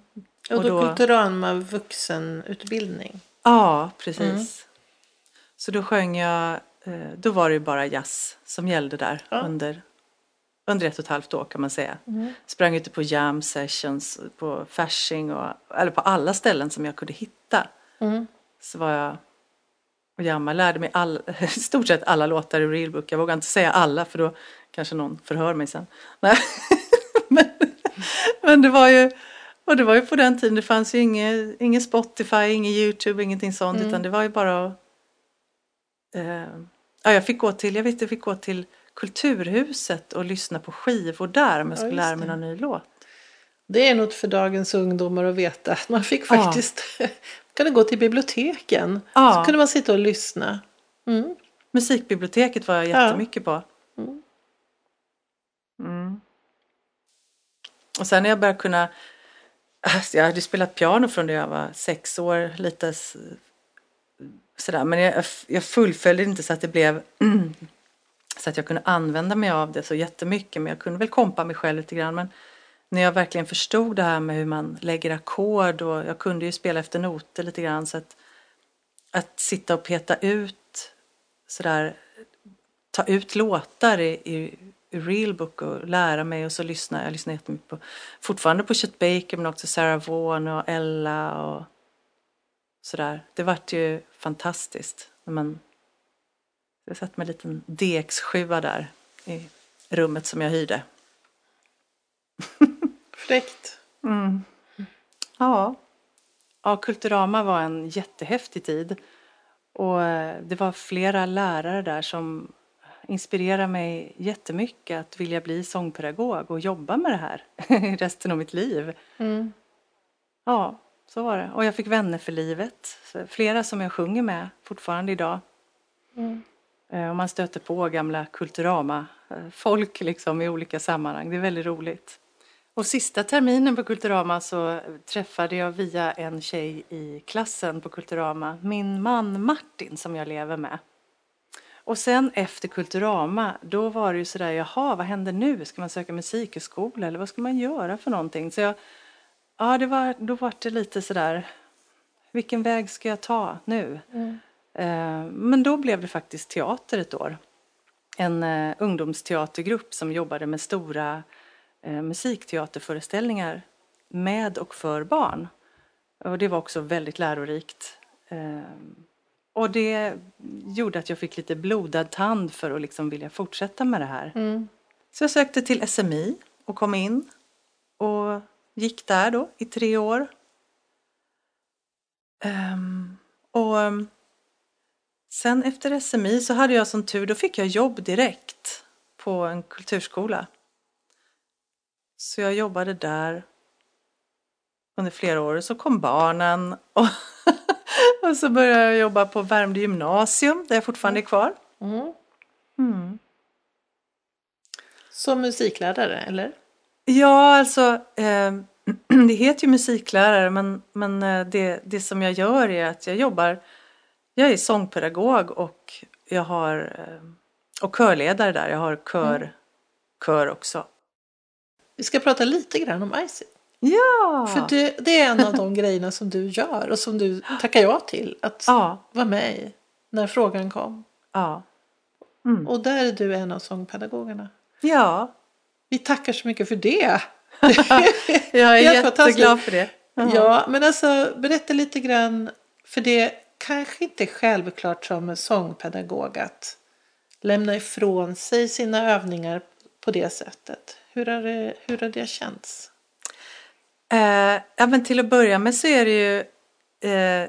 Och då, och då Kulturama vuxenutbildning? Ja, precis. Mm. Så då sjöng jag, eh, då var det bara jazz som gällde där ja. under, under ett och ett halvt år kan man säga. Mm. Sprang ute på jam sessions på Fasching och, eller på alla ställen som jag kunde hitta. Mm. Så var jag och jammade, lärde mig all, i stort sett alla låtar i Realbook. Jag vågar inte säga alla för då kanske någon förhör mig sen. men, men det var ju och det var ju på den tiden, det fanns ju ingen, ingen Spotify, ingen YouTube, ingenting sånt mm. utan det var ju bara att eh, ja, jag fick gå till, jag vet jag fick gå till Kulturhuset och lyssna på skivor där om jag skulle ja, lära mig någon ny låt. Det är något för dagens ungdomar att veta. Man fick faktiskt, ja. kunde gå till biblioteken. Ja. Så kunde man sitta och lyssna. Mm. Musikbiblioteket var jag jättemycket på. Mm. Mm. Och sen när jag började kunna Alltså, jag hade spelat piano från det jag var sex år, lite sådär. Men jag, jag fullföljde inte så att det blev så att jag kunde använda mig av det så jättemycket. Men jag kunde väl kompa mig själv lite grann. Men när jag verkligen förstod det här med hur man lägger ackord och jag kunde ju spela efter noter lite grann. Så att att sitta och peta ut sådär, ta ut låtar i, i, Real Book och lära mig och så lyssna. Jag lyssnar jättemycket på, fortfarande på Chet Baker men också Sarah Vaughan och Ella och sådär. Det vart ju fantastiskt när man jag satt med en liten DX7 där i rummet som jag hyrde. Fräckt. Mm. Ja. ja, Kulturama var en jättehäftig tid. Och eh, det var flera lärare där som inspirerade mig jättemycket att vilja bli sångpedagog och jobba med det här resten av mitt liv. Mm. Ja, så var det. Och jag fick vänner för livet. Flera som jag sjunger med fortfarande idag. Mm. Eh, och man stöter på gamla Kulturama-folk liksom i olika sammanhang. Det är väldigt roligt. Och sista terminen på Kulturama så träffade jag via en tjej i klassen på Kulturama min man Martin som jag lever med. Och sen efter Kulturama, då var det ju sådär, jaha, vad händer nu? Ska man söka musikhögskola eller vad ska man göra för någonting? Så jag, ja, det var, då var det lite sådär, vilken väg ska jag ta nu? Mm. Eh, men då blev det faktiskt teater ett år. En uh, ungdomsteatergrupp som jobbade med stora uh, musikteaterföreställningar med och för barn. Och det var också väldigt lärorikt. Och det gjorde att jag fick lite blodad tand för att liksom vilja fortsätta med det här. Mm. Så jag sökte till SMI och kom in och gick där då i tre år. Um, och um, sen efter SMI så hade jag som tur, då fick jag jobb direkt på en kulturskola. Så jag jobbade där under flera år. Så kom barnen och, och så började jag jobba på Värmdö gymnasium där jag fortfarande är kvar. Mm. Mm. Som musiklärare, eller? Ja, alltså eh, det heter ju musiklärare men, men eh, det, det som jag gör är att jag jobbar, jag är sångpedagog och jag har eh, och körledare där, jag har kör, Mm. kör också. Vi ska prata lite grann om Icy. Ja! För det, det är en av de grejerna som du gör och som du tackar ja till att Ja, vara med i när frågan kom. ja. Mm. Och där är du en av sångpedagogerna. Ja, Vi tackar så mycket för det. jag är jätteglad för det. Ja, men alltså berätta lite grann. För det kanske inte är självklart som sångpedagog att lämna ifrån sig sina övningar på det sättet. Hur har det, hur har det känts? Eh, ja, men till att börja med så är det ju eh,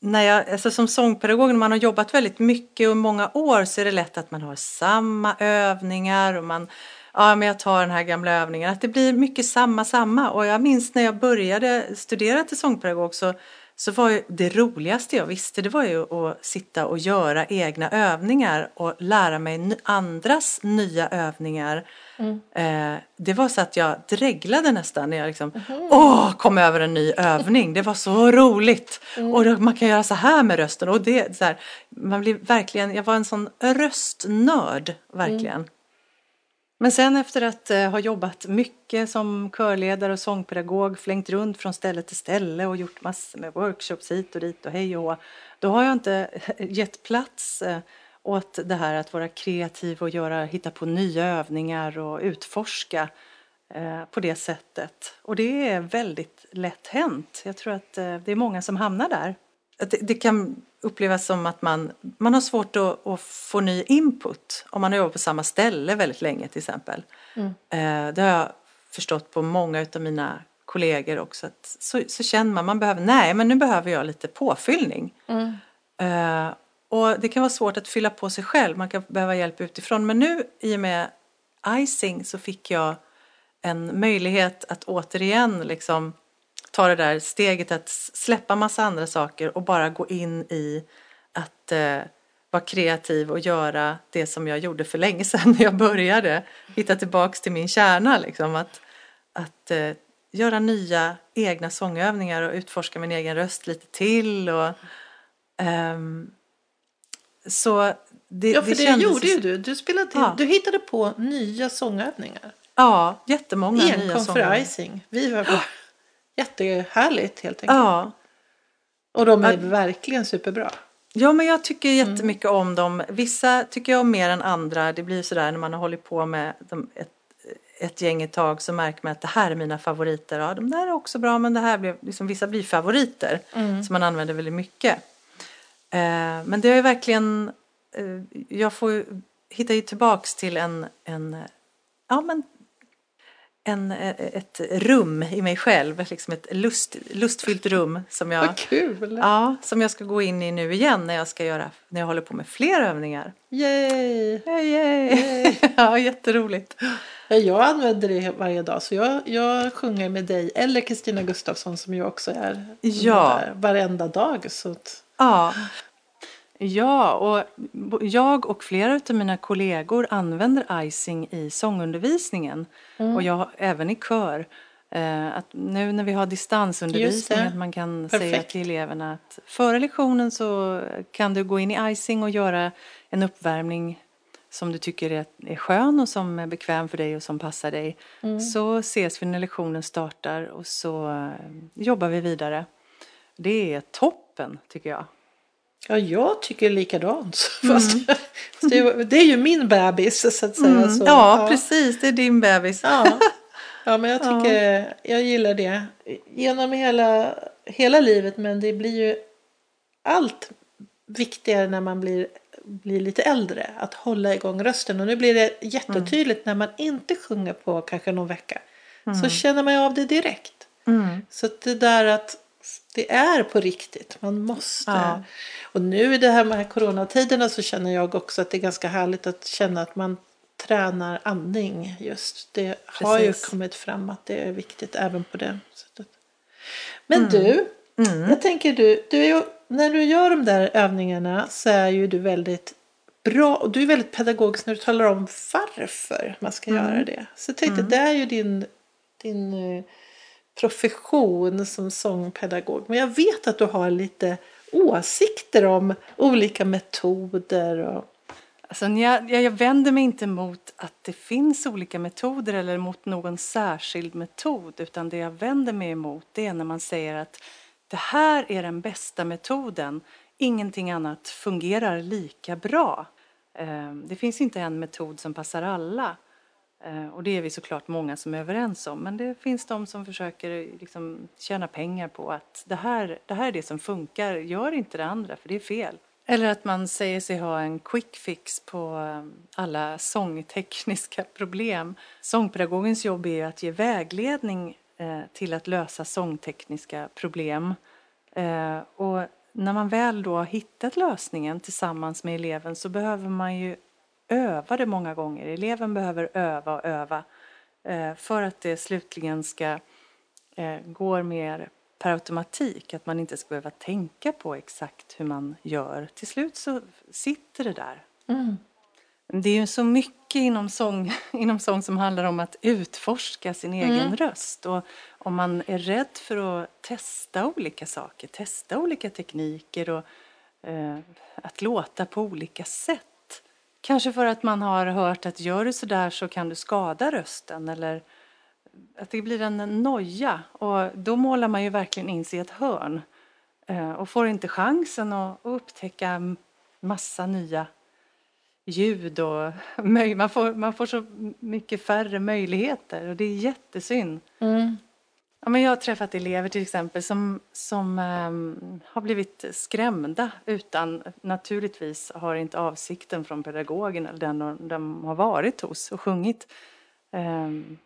när jag, alltså som sångpedagog när man har jobbat väldigt mycket och många år så är det lätt att man har samma övningar och man Ja, men jag tar den här gamla övningen. Att det blir mycket samma, samma. Och jag minns när jag började studera till sångpedagog så, så var det roligaste jag visste det var ju att sitta och göra egna övningar och lära mig andras nya övningar. Eh, det var så att jag dreglade nästan när jag liksom, åh, kom över en ny övning. Det var så roligt. Och då, man kan göra så här med rösten. Och det, så här, man blir verkligen, jag var en sån röstnörd, verkligen. Men sen efter att eh, ha jobbat mycket som körledare och sångpedagog, flängt runt från ställe till ställe och gjort massor med workshops hit och dit och hej och hå, då har jag inte eh, gett plats eh, åt det här att vara kreativ och göra, hitta på nya övningar och utforska eh, på det sättet. Och det är väldigt lätt hänt. Jag tror att eh, det är många som hamnar där. Det, det kan upplevas som att man, man har svårt att, att få ny input om man har jobbat på samma ställe väldigt länge till exempel. Eh, det har jag förstått på många av mina kollegor också. Att så, så känner man, man behöver, nej men nu behöver jag lite påfyllning. Eh, och det kan vara svårt att fylla på sig själv, man kan behöva hjälp utifrån. Men nu i och med icing så fick jag en möjlighet att återigen liksom ta det där steget att släppa massa andra saker och bara gå in i att eh, vara kreativ och göra det som jag gjorde för länge sedan när jag började. Hitta tillbaks till min kärna liksom. Att, att eh, göra nya egna sångövningar och utforska min egen röst lite till. Och, ehm, så det, Ja, för det, kändes gjorde ju du. Du, spelade Ja. du hittade på nya sångövningar. Ja, jättemånga nya Enkom sånger. för icing. Vi var bara jättehärligt helt enkelt. Ja. Och de är verkligen superbra. Ja, men jag tycker jättemycket om dem. Vissa tycker jag om mer än andra. Det blir sådär när man har hållit på med dem ett, ett gäng ett tag så märker man att det här är mina favoriter. Ja, de där är också bra men det här blir, liksom, vissa blir favoriter som man använder väldigt mycket. Eh, men det är verkligen, eh, jag får ju tillbaks till en, en ja men en, ett rum i mig själv, liksom ett lust, lustfyllt rum som jag, Vad kul! ja, som jag ska gå in i nu igen när jag ska göra, när jag håller på med fler övningar. Yay! Yay, yay. ja, jätteroligt. Ja, jag använder det varje dag så jag, jag sjunger med dig eller Kristina Gustafsson som ju också är Ja. varenda dag. Så att, Ja. Ja, och jag och flera av mina kollegor använder icing i sångundervisningen och jag även i kör. Eh, Att nu när vi har distansundervisning att man kan säga Perfekt. till eleverna att före lektionen så kan du gå in i icing och göra en uppvärmning som du tycker är, är skön och som är bekväm för dig och som passar dig. Så ses vi när lektionen startar och så eh, jobbar vi vidare. Det är toppen tycker jag. Ja, jag tycker likadant. Fast, fast det, är ju- det är ju min bebis så att säga. Så, Mm. ja, precis. Det är din bebis. Ja. ja, men jag tycker jag gillar det. Genom hela, hela livet men det blir ju allt viktigare när man blir, blir lite äldre. Att hålla igång rösten. Och nu blir det jättetydligt när man inte sjunger på kanske någon vecka. Så känner man ju av det direkt. Mm. Så det där att det är på riktigt. Man måste. Ja. Och nu i det här med coronatiderna så känner jag också att det är ganska härligt att känna att man tränar andning just. Det har ju kommit fram att det är viktigt även på det sättet. Men du, jag tänker du, du ju, när du gör de där övningarna så är ju du väldigt bra och du är väldigt pedagogisk när du talar om varför man ska göra det. Så jag tänkte det är ju din, din eh, profession som sångpedagog. Men jag vet att du har lite åsikter om olika metoder. Och, Alltså, jag, jag jag vänder mig inte mot att det finns olika metoder eller mot någon särskild metod utan det jag vänder mig emot det är när man säger att det här är den bästa metoden. Ingenting annat fungerar lika bra. Ehm, det finns inte en metod som passar alla. Eh, och det är vi såklart många som är överens om. Men det finns de som försöker liksom tjäna pengar på att det här, det här är det som funkar. Gör inte det andra för det är fel. Eller att man säger sig ha en quick fix på ehm, alla sångtekniska problem. Sångpedagogens jobb är ju att ge vägledning eh, till att lösa sångtekniska problem. Eh, och när man väl då har hittat lösningen tillsammans med eleven så behöver man ju öva det många gånger. Eleven behöver öva och öva eh, för att det slutligen ska eh, gå mer per automatik. Att man inte ska behöva tänka på exakt hur man gör. Till slut så sitter det där. Det är ju så mycket inom sång, inom sång som handlar om att utforska sin egen röst. Och om man är rädd för att testa olika saker, testa olika tekniker och eh, att låta på olika sätt. Kanske för att man har hört att gör du sådär så kan du skada rösten eller att det blir en noja och då målar man ju verkligen in sig i ett hörn eh, och får inte chansen att upptäcka massa nya ljud och man får, man får så mycket färre möjligheter och det är jättesynd. Mm. Ja, men jag har träffat elever till exempel som, som um, har blivit skrämda utan naturligtvis har inte avsikten från pedagogen eller den de, de har varit hos och sjungit um,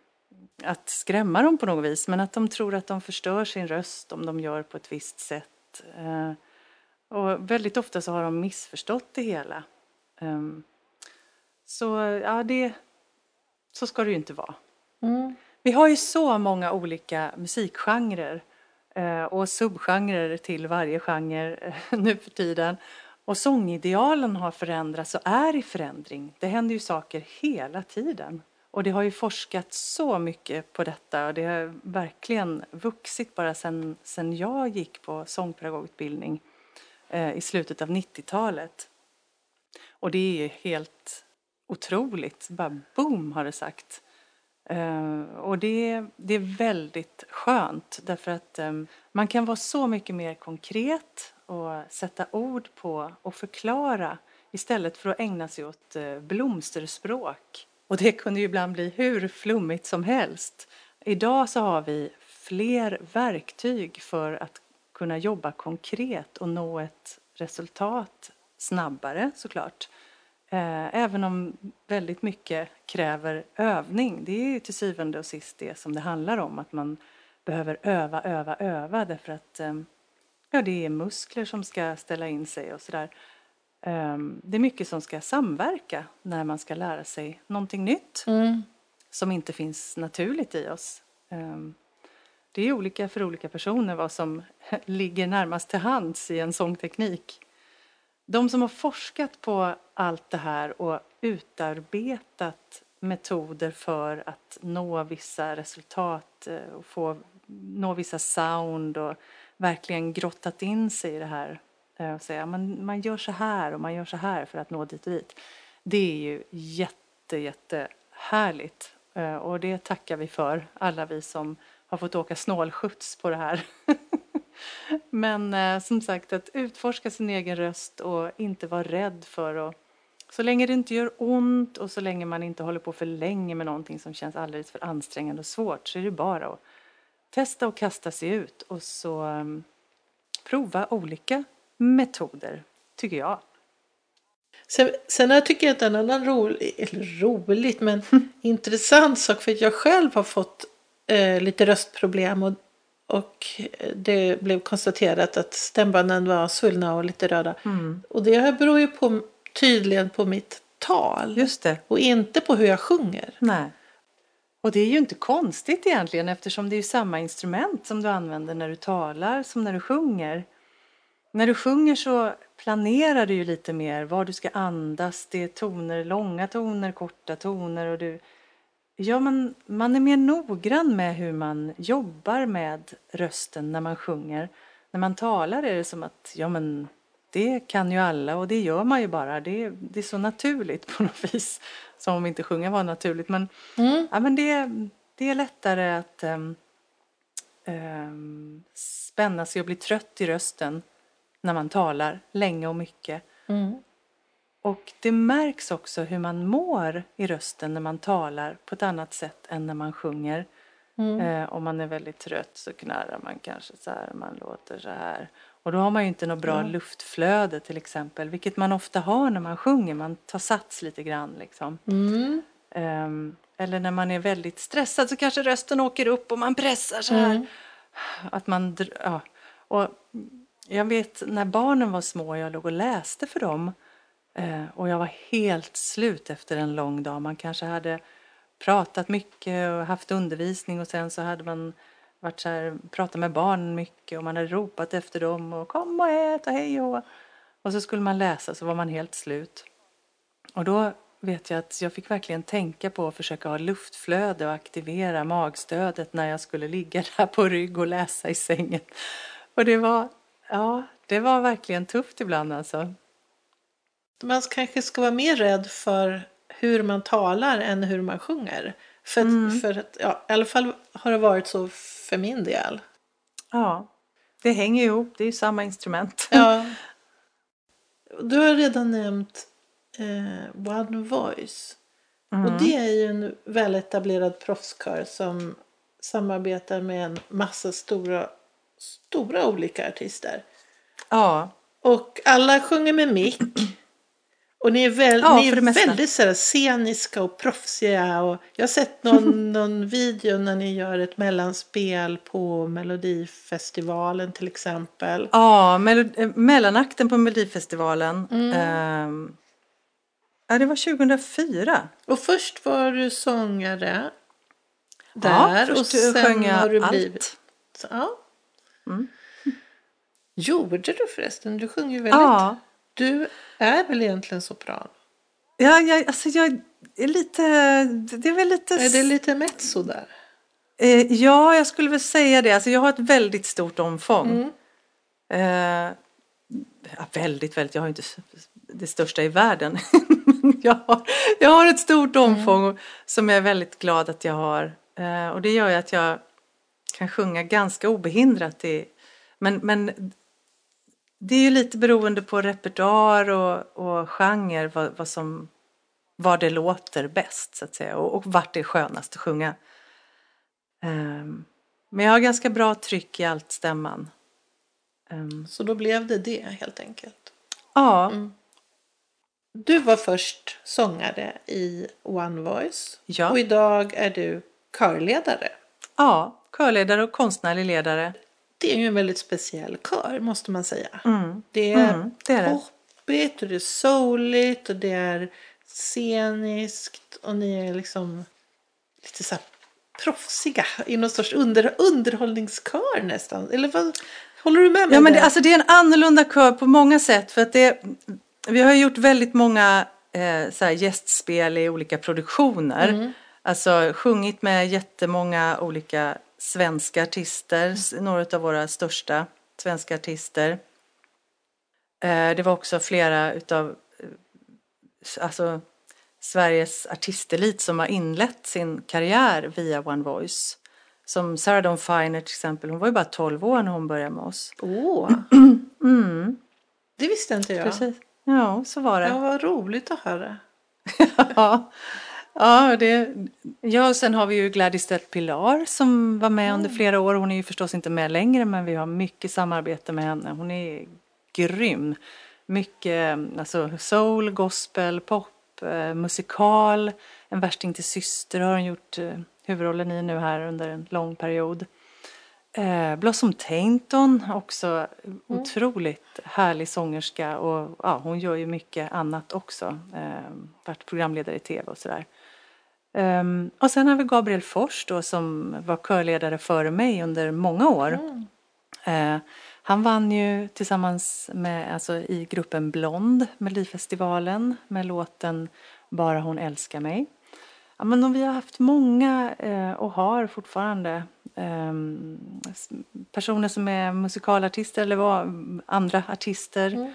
att skrämma dem på något vis men att de tror att de förstör sin röst om de gör på ett visst sätt. Uh, och väldigt ofta så har de missförstått det hela. Um, så ja, det, så ska det ju inte vara. Mm. Vi har ju så många olika musikgenrer eh, och subgenrer till varje genre eh, nu för tiden. Och sångidealen har förändrats och är i förändring. Det händer ju saker hela tiden. Och det har ju forskats så mycket på detta och det har verkligen vuxit bara sen, sen jag gick på sångpedagogutbildning eh, i slutet av 90-talet. Och det är ju helt otroligt. Bara boom har det sagt. Eh, och det, det är väldigt skönt därför att eh, man kan vara så mycket mer konkret och sätta ord på och förklara istället för att ägna sig åt eh, blomsterspråk. Och det kunde ju ibland bli hur flummigt som helst. Idag så har vi fler verktyg för att kunna jobba konkret och nå ett resultat snabbare såklart. Eh, även om väldigt mycket kräver övning. Det är ju till syvende och sist det som det handlar om. Att man behöver öva, öva, öva därför att eh, ja, det är muskler som ska ställa in sig och sådär. Eh, det är mycket som ska samverka när man ska lära sig någonting nytt Mm. som inte finns naturligt i oss. Det är olika för olika personer vad som ligger närmast till hands i en sångteknik. De som har forskat på allt det här och utarbetat metoder för att nå vissa resultat eh, och få nå vissa sound och verkligen grottat in sig i det här eh, och säga man, man gör så här och man gör så här för att nå dit och dit. Det är ju jätte, jätte härligt eh, och det tackar vi för, alla vi som har fått åka snålskjuts på det här. Men eh, som sagt att utforska sin egen röst och inte vara rädd för att så länge det inte gör ont och så länge man inte håller på för länge med någonting som känns alldeles för ansträngande och svårt så är det bara att testa och kasta sig ut och så um, prova olika metoder, tycker jag. Sen, sen jag tycker jag att en annan rolig, eller roligt men intressant sak för att jag själv har fått eh, lite röstproblem och, och det blev konstaterat att stämbanden var svullna och lite röda. Mm. Och det beror ju på, tydligen på mitt tal Just det. och inte på hur jag sjunger. Nej. Och det är ju inte konstigt egentligen eftersom det är samma instrument som du använder när du talar som när du sjunger. När du sjunger så planerar du ju lite mer var du ska andas. Det är toner, långa toner, korta toner och du... Ja, man, man är mer noggrann med hur man jobbar med rösten när man sjunger. När man talar är det som att, ja men det kan ju alla och det gör man ju bara. Det, det är så naturligt på något vis. Som om inte sjunga var naturligt. Men, Mm. ja, men det, det är lättare att um, um, spänna sig och bli trött i rösten när man talar länge och mycket. Mm. Och det märks också hur man mår i rösten när man talar på ett annat sätt än när man sjunger. Mm. Eh, om man är väldigt trött så knarrar man kanske så här, man låter så här. Och då har man ju inte något bra Ja. luftflöde till exempel, vilket man ofta har när man sjunger. Man tar sats lite grann liksom. Mm. Ehm, eller när man är väldigt stressad så kanske rösten åker upp och man pressar så här. Mm. Att man, ja. Och jag vet när barnen var små och jag låg och läste för dem eh, Eh, och jag var helt slut efter en lång dag. Man kanske hade pratat mycket och haft undervisning och sen så hade man varit så här, pratat med barn mycket och man hade ropat efter dem och kom och ät och hej och och så skulle man läsa så var man helt slut. Och då vet jag att jag fick verkligen tänka på att försöka ha luftflöde och aktivera magstödet när jag skulle ligga där på rygg och läsa i sängen. Och det var, ja, det var verkligen tufft ibland alltså. Man kanske ska vara mer rädd för hur man talar än hur man sjunger. För, att- Mm. för att, ja, I alla fall har det varit så för min del. Ja, det hänger ihop, det är ju samma instrument. Ja. Du har redan nämnt eh, One Voice. Mm. Och det är ju en väletablerad proffskör som samarbetar med en massa stora, stora olika artister. Ja, Och alla sjunger med mick. Och ni är, väl, Ja, ni är väldigt så här, sceniska och proffsiga. Och jag har sett någon, någon video när ni gör ett mellanspel på Melodifestivalen till exempel. ja melo- eh, mellanakten på Melodifestivalen. Mm. ehm, ja, det var 2004. Och först var du sångare. Ja, Där först och sen sjöng jag har du allt. blivit... Så, ja. Mm. Gjorde du förresten? Du sjunger ju väldigt... Ja, Du är väl egentligen sopran? ja jag, alltså jag är lite, det är väl lite... Är det lite mezzo där? Eh, ja, jag skulle väl säga det. Alltså jag har ett väldigt stort omfång. Mm. Eh, ja, väldigt, väldigt. Jag har inte det största i världen. jag, har, jag har ett stort omfång som jag är väldigt glad att jag har. Eh, och det gör ju att jag kan sjunga ganska obehindrat. I, men, men det är ju lite beroende på repertoar och, och genre vad, vad, som, var det låter bäst så att säga och, och vart det är skönast att sjunga. Um, men jag har ganska bra tryck i allt stämman. Um, så då blev det det helt enkelt? Ja. Mm. Du var först sångare i One Voice ja. och idag är du körledare. Ja, körledare och konstnärlig ledare. Det är ju en väldigt speciell kör måste man säga. Mm. Det är, mm, det är poppigt och det är souligt och det är sceniskt och ni är liksom lite så här proffsiga i någon sorts under, underhållningskör nästan. Eller vad, håller du med mig? Ja, men det, alltså det är en annorlunda kör på många sätt. För att det, vi har gjort väldigt många eh, så gästspel i olika produktioner. Mm. Alltså sjungit med jättemånga olika svenska artister, mm. några av våra största svenska artister. Eh, det var också flera utav eh, alltså, Sveriges artistelit som har inlett sin karriär via One Voice. Som Sarah Dawn Finer till exempel, hon var ju bara 12 år när hon började med oss. Åh! Mm. Det visste inte jag. Precis. Ja, så var det. Ja, vad roligt att höra. ja. Ja, det, ja, sen har vi ju Gladys Del Pilar som var med mm. under flera år. Hon är ju förstås inte med längre men vi har mycket samarbete med henne. Hon är grym. Mycket alltså soul, gospel, pop, eh, musikal. En värsting till syster har hon gjort eh, huvudrollen i nu här under en lång period. Eh, Blossom Tainton, också mm. otroligt härlig sångerska och ja, hon gör ju mycket annat också. Eh, varit programledare i tv och sådär. Um, och sen har vi Gabriel Fors då som var körledare före mig under många år. Mm. Uh, han vann ju tillsammans med, alltså i gruppen Blond, Melodifestivalen med låten Bara hon älskar mig. Ja, men vi har haft många uh, och har fortfarande um, personer som är musikalartister eller var andra artister. Mm.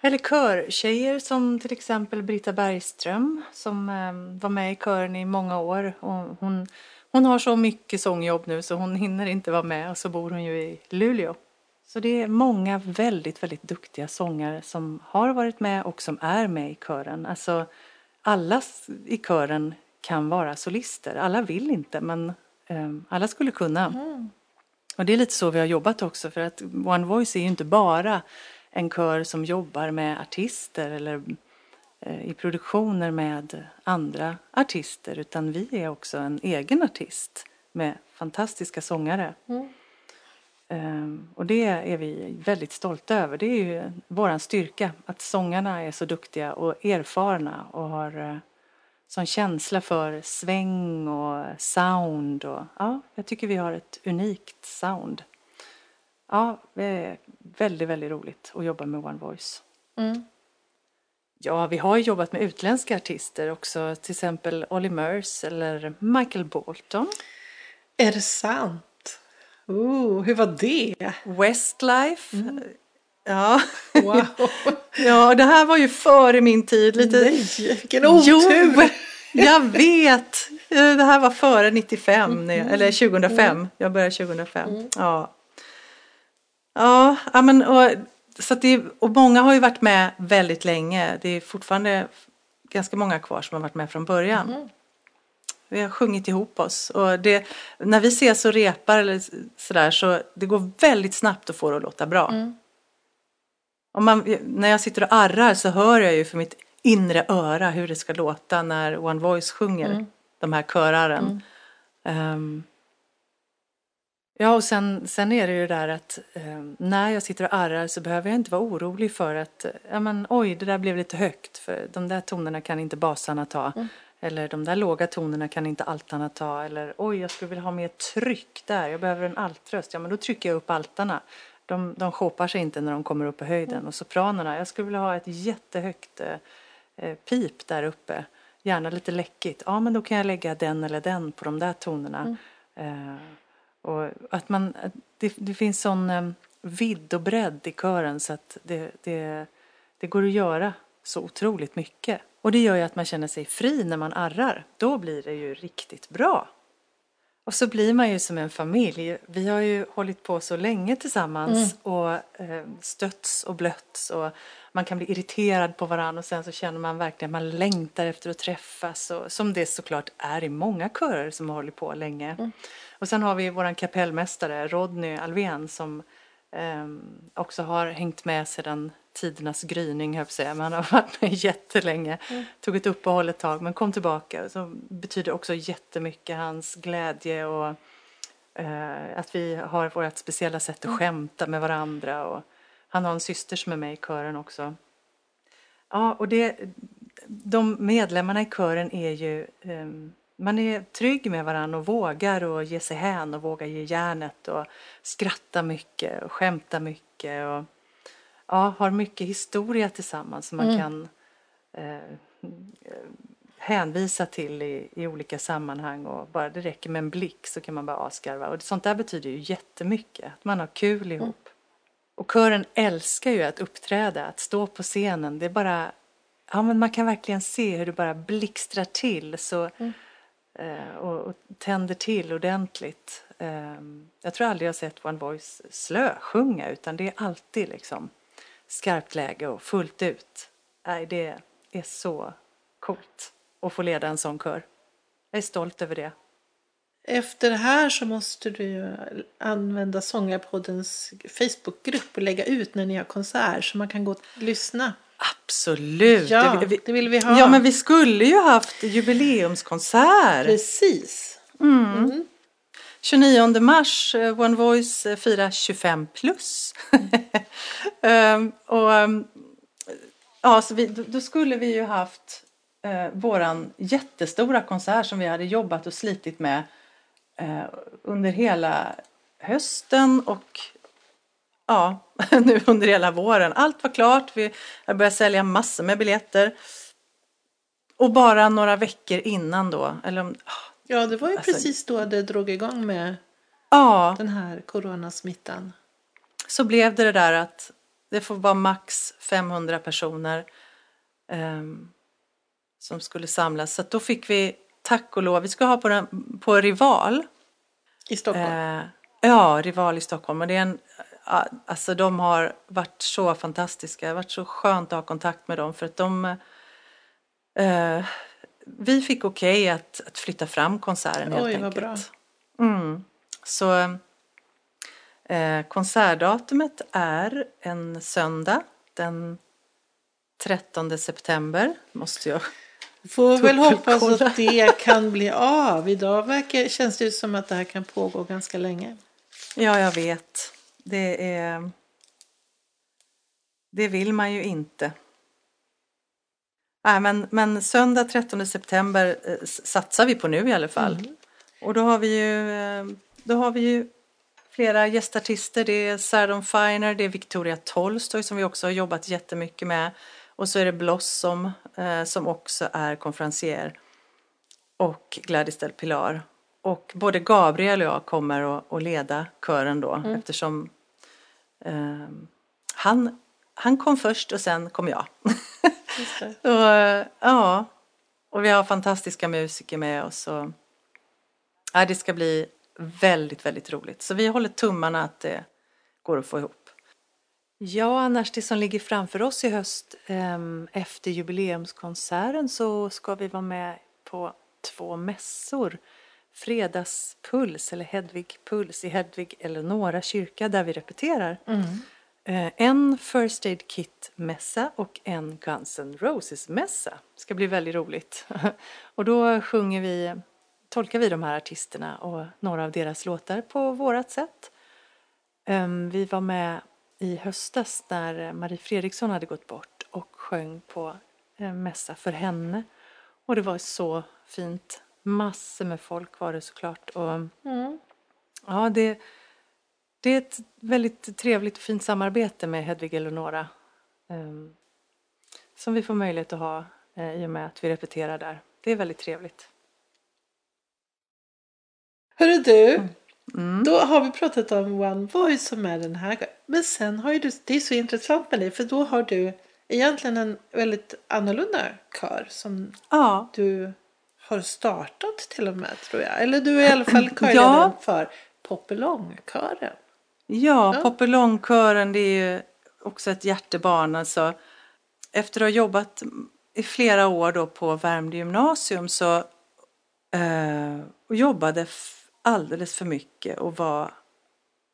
Eller körtjejer som till exempel Britta Bergström som eh, var med i kören i många år. Och hon, hon har så mycket sångjobb nu så hon hinner inte vara med och så bor hon ju i Luleå. Så det är många väldigt, väldigt duktiga sångare som har varit med och som är med i kören. Alltså alla i kören kan vara solister. Alla vill inte men eh, alla skulle kunna. Mm. Och det är lite så vi har jobbat också för att One Voice är ju inte bara en kör som jobbar med artister eller eh, i produktioner med andra artister utan vi är också en egen artist med fantastiska sångare. Mm. Um, och det är vi väldigt stolta över. Det är ju vår styrka att sångarna är så duktiga och erfarna och har uh, sån känsla för sväng och sound. Och, ja, jag tycker vi har ett unikt sound. Ja, det är väldigt, väldigt roligt att jobba med One Voice. Mm. Ja, vi har jobbat med utländska artister också, till exempel Olly Murs eller Michael Bolton. Är det sant? Oh, hur var det? Westlife. Mm. Ja. Wow. ja, det här var ju före min tid. Lite... Nej, vilken otur! Jo, jag vet! Det här var före 95, mm. eller 2005. Mm. Jag började 2005. Mm. Ja. Ja, men, och, så det, och många har ju varit med väldigt länge. Det är fortfarande ganska många kvar som har varit med från början. Mm. Vi har sjungit ihop oss och det, när vi ses och repar eller sådär så det går väldigt snabbt att få det att låta bra. Mm. Om man, när jag sitter och arrar så hör jag ju för mitt inre öra hur det ska låta när One Voice sjunger mm. de här köraren. Um, Ja, och sen, sen är det ju det där att eh, när jag sitter och arrar så behöver jag inte vara orolig för att ja, men, oj, det där blev lite högt för de där tonerna kan inte basarna ta. Mm. Eller de där låga tonerna kan inte altarna ta. Eller oj, jag skulle vilja ha mer tryck där. Jag behöver en altröst. Ja, men då trycker jag upp altarna. De, de shopar sig inte när de kommer upp i höjden. Mm. Och sopranerna, jag skulle vilja ha ett jättehögt eh, eh, pip där uppe. Gärna lite läckigt. Ja, men då kan jag lägga den eller den på de där tonerna. Mm. Eh, och att man, det, det finns sån eh, vidd och bredd i kören så att det, det, det går att göra så otroligt mycket. Och det gör ju att man känner sig fri när man arrar. Då blir det ju riktigt bra. Och så blir man ju som en familj. Vi har ju hållit på så länge tillsammans mm. och eh, stötts och blötts och man kan bli irriterad på varandra och sen så känner man verkligen att man längtar efter att träffas och som det såklart är i många körer som har hållit på länge. Mm. Och sen har vi våran kapellmästare Rodney Alvén som också har hängt med sedan tidernas gryning, höll jag säga. Men han har varit med jättelänge. Mm. Tog ett uppehåll ett tag men kom tillbaka. Så betyder också jättemycket hans glädje och eh, att vi har vårt speciella sätt att mm. skämta med varandra. Och han har en syster som är med i kören också. Ja, och det, de medlemmarna i kören är ju eh, man är trygg med varandra och vågar och ge sig hän och vågar ge järnet och skratta mycket och skämta mycket. Och, ja, har mycket historia tillsammans som man mm. kan eh, hänvisa till i, i olika sammanhang och bara det räcker med en blick så kan man bara asgarva och sånt där betyder ju jättemycket, att man har kul ihop. Mm. Och kören älskar ju att uppträda, att stå på scenen, det är bara, ja men man kan verkligen se hur det bara blixtrar till så mm eh, och, och tänder till ordentligt. Eh, jag tror aldrig jag sett One Voice slösjunga utan det är alltid liksom skarpt läge och fullt ut. Nej, det är så coolt att få leda en sån kör. Jag är stolt över det. Efter det här så måste du använda Sångarpoddens Facebookgrupp och lägga ut när ni har konsert så man kan gå och lyssna. Absolut! Ja, det vill, det vill vi ha. Ja, men vi skulle ju haft jubileumskonsert. Precis. Mm. Mm. 29 mars, eh, One Voice eh, firar 25 plus. um, och, um, ja, så vi, då, då, skulle vi ju haft uh, våran jättestora konsert som vi hade jobbat och slitit med uh, under hela hösten och ja, nu under hela våren. Allt var klart, vi börjat sälja massor med biljetter. Och bara några veckor innan då, eller Ja, det var ju alltså, precis då det drog igång med ja, den här coronasmittan. Så blev det det där att det får vara max 500 personer um, som skulle samlas. Så då fick vi, tack och lov, vi ska ha på, den, på Rival. I Stockholm? Uh, ja, Rival i Stockholm. Och det är en, alltså de har varit så fantastiska. Det har varit så skönt att ha kontakt med dem för att de uh, vi fick okej okay att, att flytta fram konserten helt Oj, enkelt. Vad bra. Mm. Så eh, konsertdatumet är en söndag den 13 september måste jag Får väl hoppas att det kan bli av. Idag verkar, känns det som att det här kan pågå ganska länge. Ja, jag vet. Det är... Det vill man ju inte. Nej, men, men söndag 13 september eh, satsar vi på nu i alla fall. Mm. Och då har vi ju, eh, då har vi ju flera gästartister. Det är Sarah Finer, det är Victoria Tolstoy som vi också har jobbat jättemycket med. Och så är det Blossom eh, som också är konferencier. Och Gladys Del Pilar. Och både Gabriel och jag kommer att, leda kören då mm. eftersom han, han kom först och sen kom jag. och, ja, och vi har fantastiska musiker med oss. Och, ja, det ska bli väldigt, väldigt roligt. Så vi håller tummarna att det går att få ihop. Ja, annars det som ligger framför oss i höst ehm, efter jubileumskonserten så ska vi vara med på två mässor. Fredagspuls eller Hedvig Puls i Hedvig Eleonora kyrka där vi repeterar. Mm. Eh, en First Aid Kit-mässa och en Guns N' Roses-mässa. Ska bli väldigt roligt. och då sjunger vi, tolkar vi de här artisterna och några av deras låtar på vårat sätt. Ehm, vi var med i höstas när Marie Fredriksson hade gått bort och sjöng på en mässa för henne. Och det var så fint. Massor med folk var det såklart. Och, mm. Ja, det det är ett väldigt trevligt och fint samarbete med Hedvig Eleonora um, som vi får möjlighet att ha uh, i och med att vi repeterar där. Det är väldigt trevligt. Hörru du, mm. Mm. då har vi pratat om One Voice som är den här. Men sen har ju du, det är så intressant med dig för då har du egentligen en väldigt annorlunda kör som Ja, du har startat till och med tror jag. Eller du är i alla fall körledaren Ja. för Popelongkören. Ja, Ja. Popelongkören det är ju också ett hjärtebarn. Alltså, efter att ha jobbat i flera år då på Värmdö gymnasium så eh, och jobbade alldeles för mycket och var,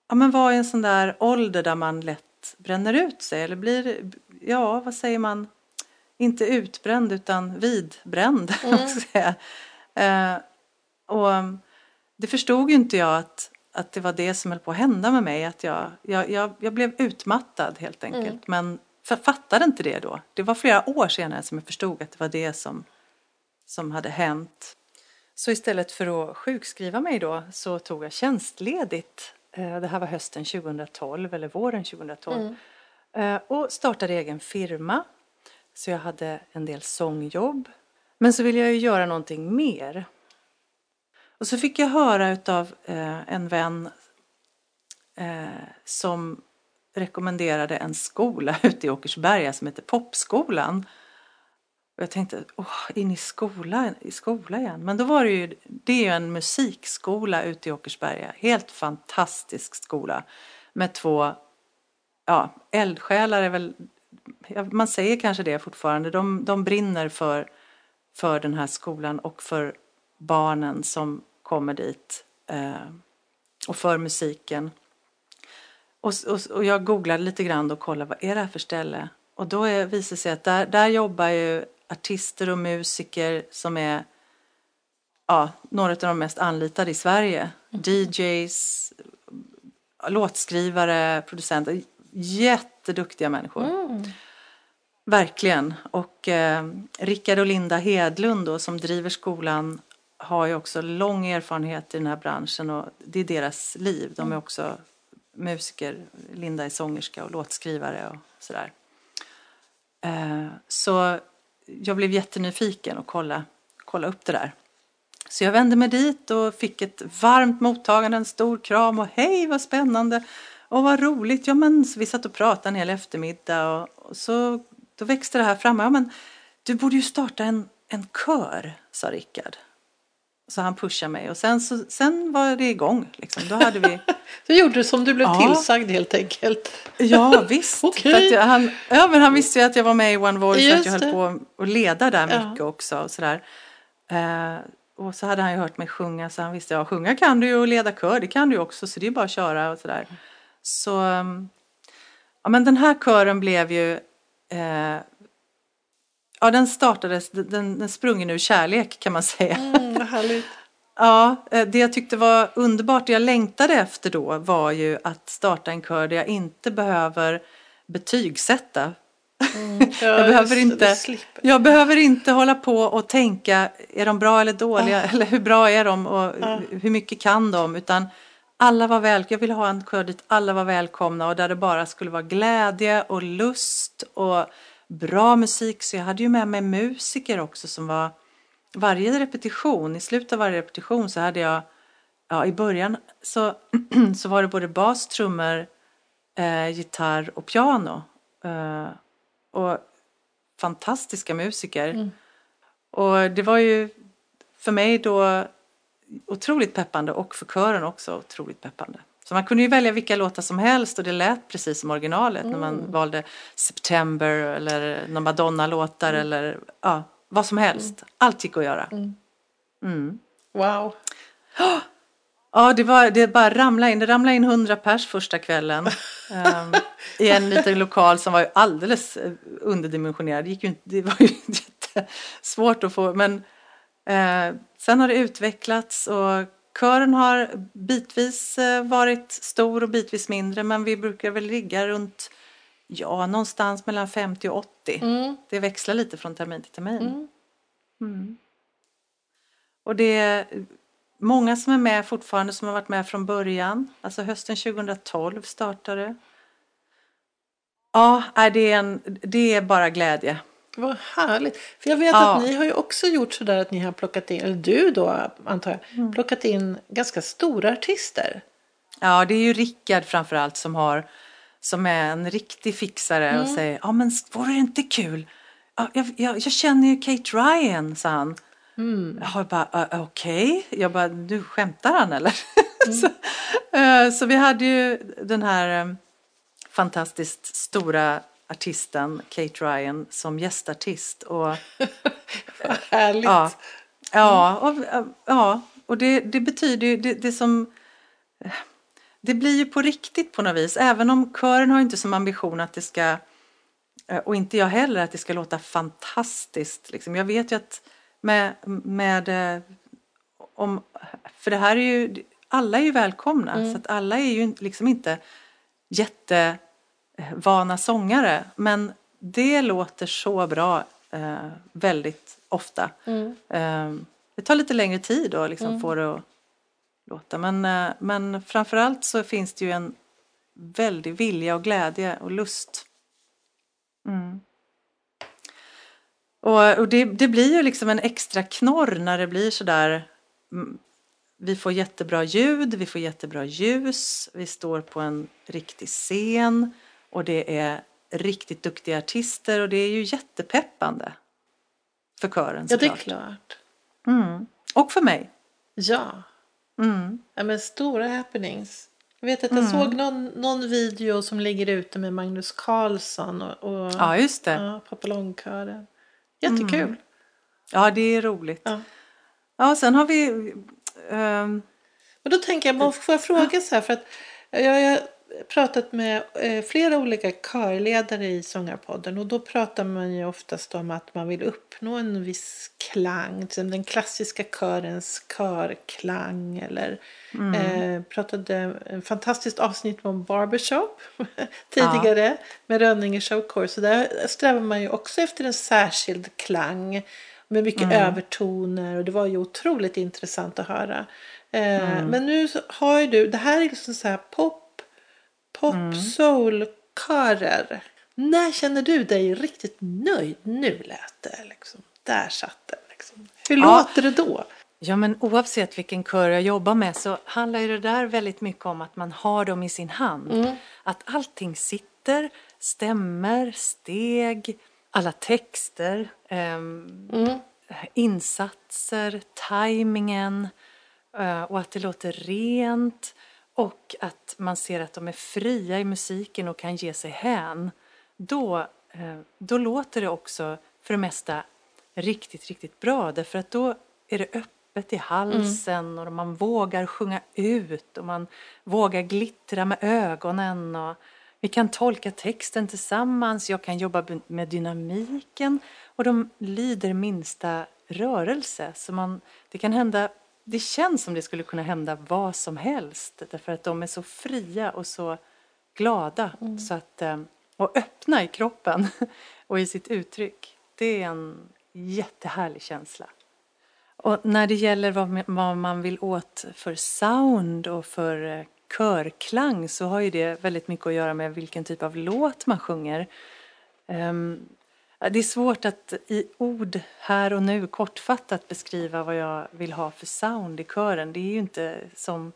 ja, men var i en sån där ålder där man lätt bränner ut sig eller blir, ja vad säger man, inte utbränd utan vidbränd. Mm. säga. Eh, och det förstod ju inte jag att, att det var det som höll på att hända med mig. Att jag, jag, jag, jag blev utmattad helt enkelt. Men fa- fattade inte det då. Det var flera år senare som jag förstod att det var det som, som hade hänt. Så istället för att sjukskriva mig då så tog jag tjänstledigt. Eh, Det här var hösten 2012 eller våren 2012. Eh, Och startade egen firma. Så jag hade en del sångjobb. Men så ville jag ju göra någonting mer. Och så fick jag höra utav eh, en vän eh, som rekommenderade en skola ute i Åkersberga som heter Popskolan. Och jag tänkte, åh, in i skola, i skola igen. Men då var det ju, det är ju en musikskola ute i Åkersberga. Helt fantastisk skola. Med två, ja, eldsjälar är väl, man säger kanske det fortfarande. De, de brinner för, för den här skolan och för barnen som kommer dit. Eh, och för musiken. Och, och, och jag googlade lite grann och kollade vad är det här för ställe. Och då är, visar det sig att där, där jobbar ju artister och musiker som är ja, några av de mest anlitade i Sverige. DJs, låtskrivare, producenter. Jätteduktiga människor. Verkligen. Och eh, Rickard och Linda Hedlund då, som driver skolan har ju också lång erfarenhet i den här branschen och det är deras liv. De är också musiker. Linda är sångerska och låtskrivare och sådär. Eh, så jag blev jättenyfiken och kolla, kolla upp det där. Så jag vände mig dit och fick ett varmt mottagande, en stor kram och hej vad spännande och vad roligt. Ja men så vi satt och pratade en hel eftermiddag och, och så då växte det här fram. Ja men du borde ju starta en, en kör, sa Rickard. Så han pushade mig och sen, så, sen var det igång. Liksom. Då hade vi, Du gjorde som du blev Ja. tillsagd helt enkelt. ja visst. Att jag, han, ja men han visste ju att jag var med i One Voice och att jag höll det. på att leda där Ja. mycket också. Och, sådär. Eh, och så hade han ju hört mig sjunga så han visste ja sjunga kan du ju och leda kör det kan du ju också så det är bara att köra och sådär. Så um, ja men den här kören blev ju eh, Ja, den startades, den, den sprungen ur kärlek kan man säga. Mm, vad härligt. Ja, eh, det jag tyckte var underbart, det jag längtade efter då var ju att starta en kör där jag inte behöver betygsätta. Ja, Jag behöver inte, jag behöver inte hålla på och tänka, är de bra eller dåliga? Eller hur bra är de och Ja. hur mycket kan de? Utan alla var väl, jag ville ha en kör dit alla var välkomna och där det bara skulle vara glädje och lust och bra musik. Så jag hade ju med mig musiker också som var varje repetition, i slutet av varje repetition så hade jag, ja i början så, så var det både bas, trummor, eh, gitarr och piano. Eh, och fantastiska musiker. Och det var ju för mig då otroligt peppande och för kören också otroligt peppande. Så man kunde ju välja vilka låtar som helst och det lät precis som originalet när man valde September eller några Madonna-låtar eller ja, vad som helst. Allt gick att göra. Mm. Wow. Ja, det, var, det bara ramlade in. Det ramlade in hundra pers första kvällen. ehm, I en liten lokal som var alldeles eh, underdimensionerad. Det, gick ju inte, det var ju jättesvårt att få. Men eh, sen har det utvecklats och kören har bitvis eh, varit stor och bitvis mindre. Men vi brukar väl ligga runt, ja, någonstans mellan 50 och 80. Mm. Det växlar lite från termin till termin. Mm. Mm. Och det är många som är med fortfarande som har varit med från början. Alltså hösten 2012 startade. Ja, nej, det är, en, det är bara glädje. Vad härligt. För jag vet Ja. att ni har ju också gjort sådär att ni har plockat in, eller du då antar jag, Mm. plockat in ganska stora artister. Ja, det är ju Rickard framförallt som har, som är en riktig fixare och säger ja men vore det inte kul? Ja, jag, jag, jag känner ju Kate Ryan, sa han. Jag bara, uh, okej. Jag bara, du skämtar han eller? så, eh, så vi hade ju den här eh, fantastiskt stora artisten Kate Ryan som gästartist. Och, Härligt. ja, ja, och, ja, och det, det betyder ju, det, det som det blir ju på riktigt på något vis. Även om kören har inte som ambition att det ska, eh, och inte jag heller, att det ska låta fantastiskt. Liksom. Jag vet ju att med, med eh, om, för det här är ju, alla är ju välkomna. Så att alla är ju liksom inte jättevana sångare. Men det låter så bra eh, väldigt ofta. Eh, det tar lite längre tid att liksom få det att låta. Men, eh, men framförallt så finns det ju en väldig vilja och glädje och lust. Mm. Och, och det, det blir ju liksom en extra knorr när det blir sådär mm, vi får jättebra ljud, vi får jättebra ljus, vi står på en riktig scen och det är riktigt duktiga artister och det är ju jättepeppande för kören Ja, det är såklart. klart. Mm. Och för mig. Ja. Mm. ja, men stora happenings. Jag vet att jag såg någon, någon video som ligger ute med Magnus Carlsson och, och Ja, just det. ja, Papillonkören. Jättekul. Ja, det är roligt. Ja. Ja, sen har vi... ehm, Men då tänker jag, bara, får jag fråga så här, för att jag har pratat med eh, flera olika körledare i Sångarpodden och då pratar man ju oftast om att man vill uppnå en viss klang, exempel den klassiska körens körklang eller eh, pratade en fantastiskt avsnitt om barbershop tidigare med Rönninge Showcore så där strävar man ju också efter en särskild klang med mycket övertoner och det var ju otroligt intressant att höra. Eh, Men nu har ju du, det här är liksom så här pop, pop soul körer. När känner du dig riktigt nöjd? Nu lät det liksom. Där satt det liksom. Hur Ja. låter det då? Ja, men oavsett vilken kör jag jobbar med så handlar ju det där väldigt mycket om att man har dem i sin hand. Att allting sitter, stämmer, steg, alla texter, ehm, insatser, tajmingen eh, och att det låter rent och att man ser att de är fria i musiken och kan ge sig hän. Då, eh, då låter det också för det mesta riktigt, riktigt bra. Därför att då är det öppet i halsen och man vågar sjunga ut och man vågar glittra med ögonen och vi kan tolka texten tillsammans, jag kan jobba med dynamiken och de lyder minsta rörelse. Så man, det kan hända det känns som det skulle kunna hända vad som helst därför att de är så fria och så glada så att, eh, och öppna i kroppen och i sitt uttryck. Det är en jättehärlig känsla. Och när det gäller vad man- vill åt för sound och för eh, körklang så har ju det väldigt mycket att göra med vilken typ av låt man sjunger. Det är svårt att i ord här och nu kortfattat beskriva vad jag vill ha för sound i kören. Det är ju inte som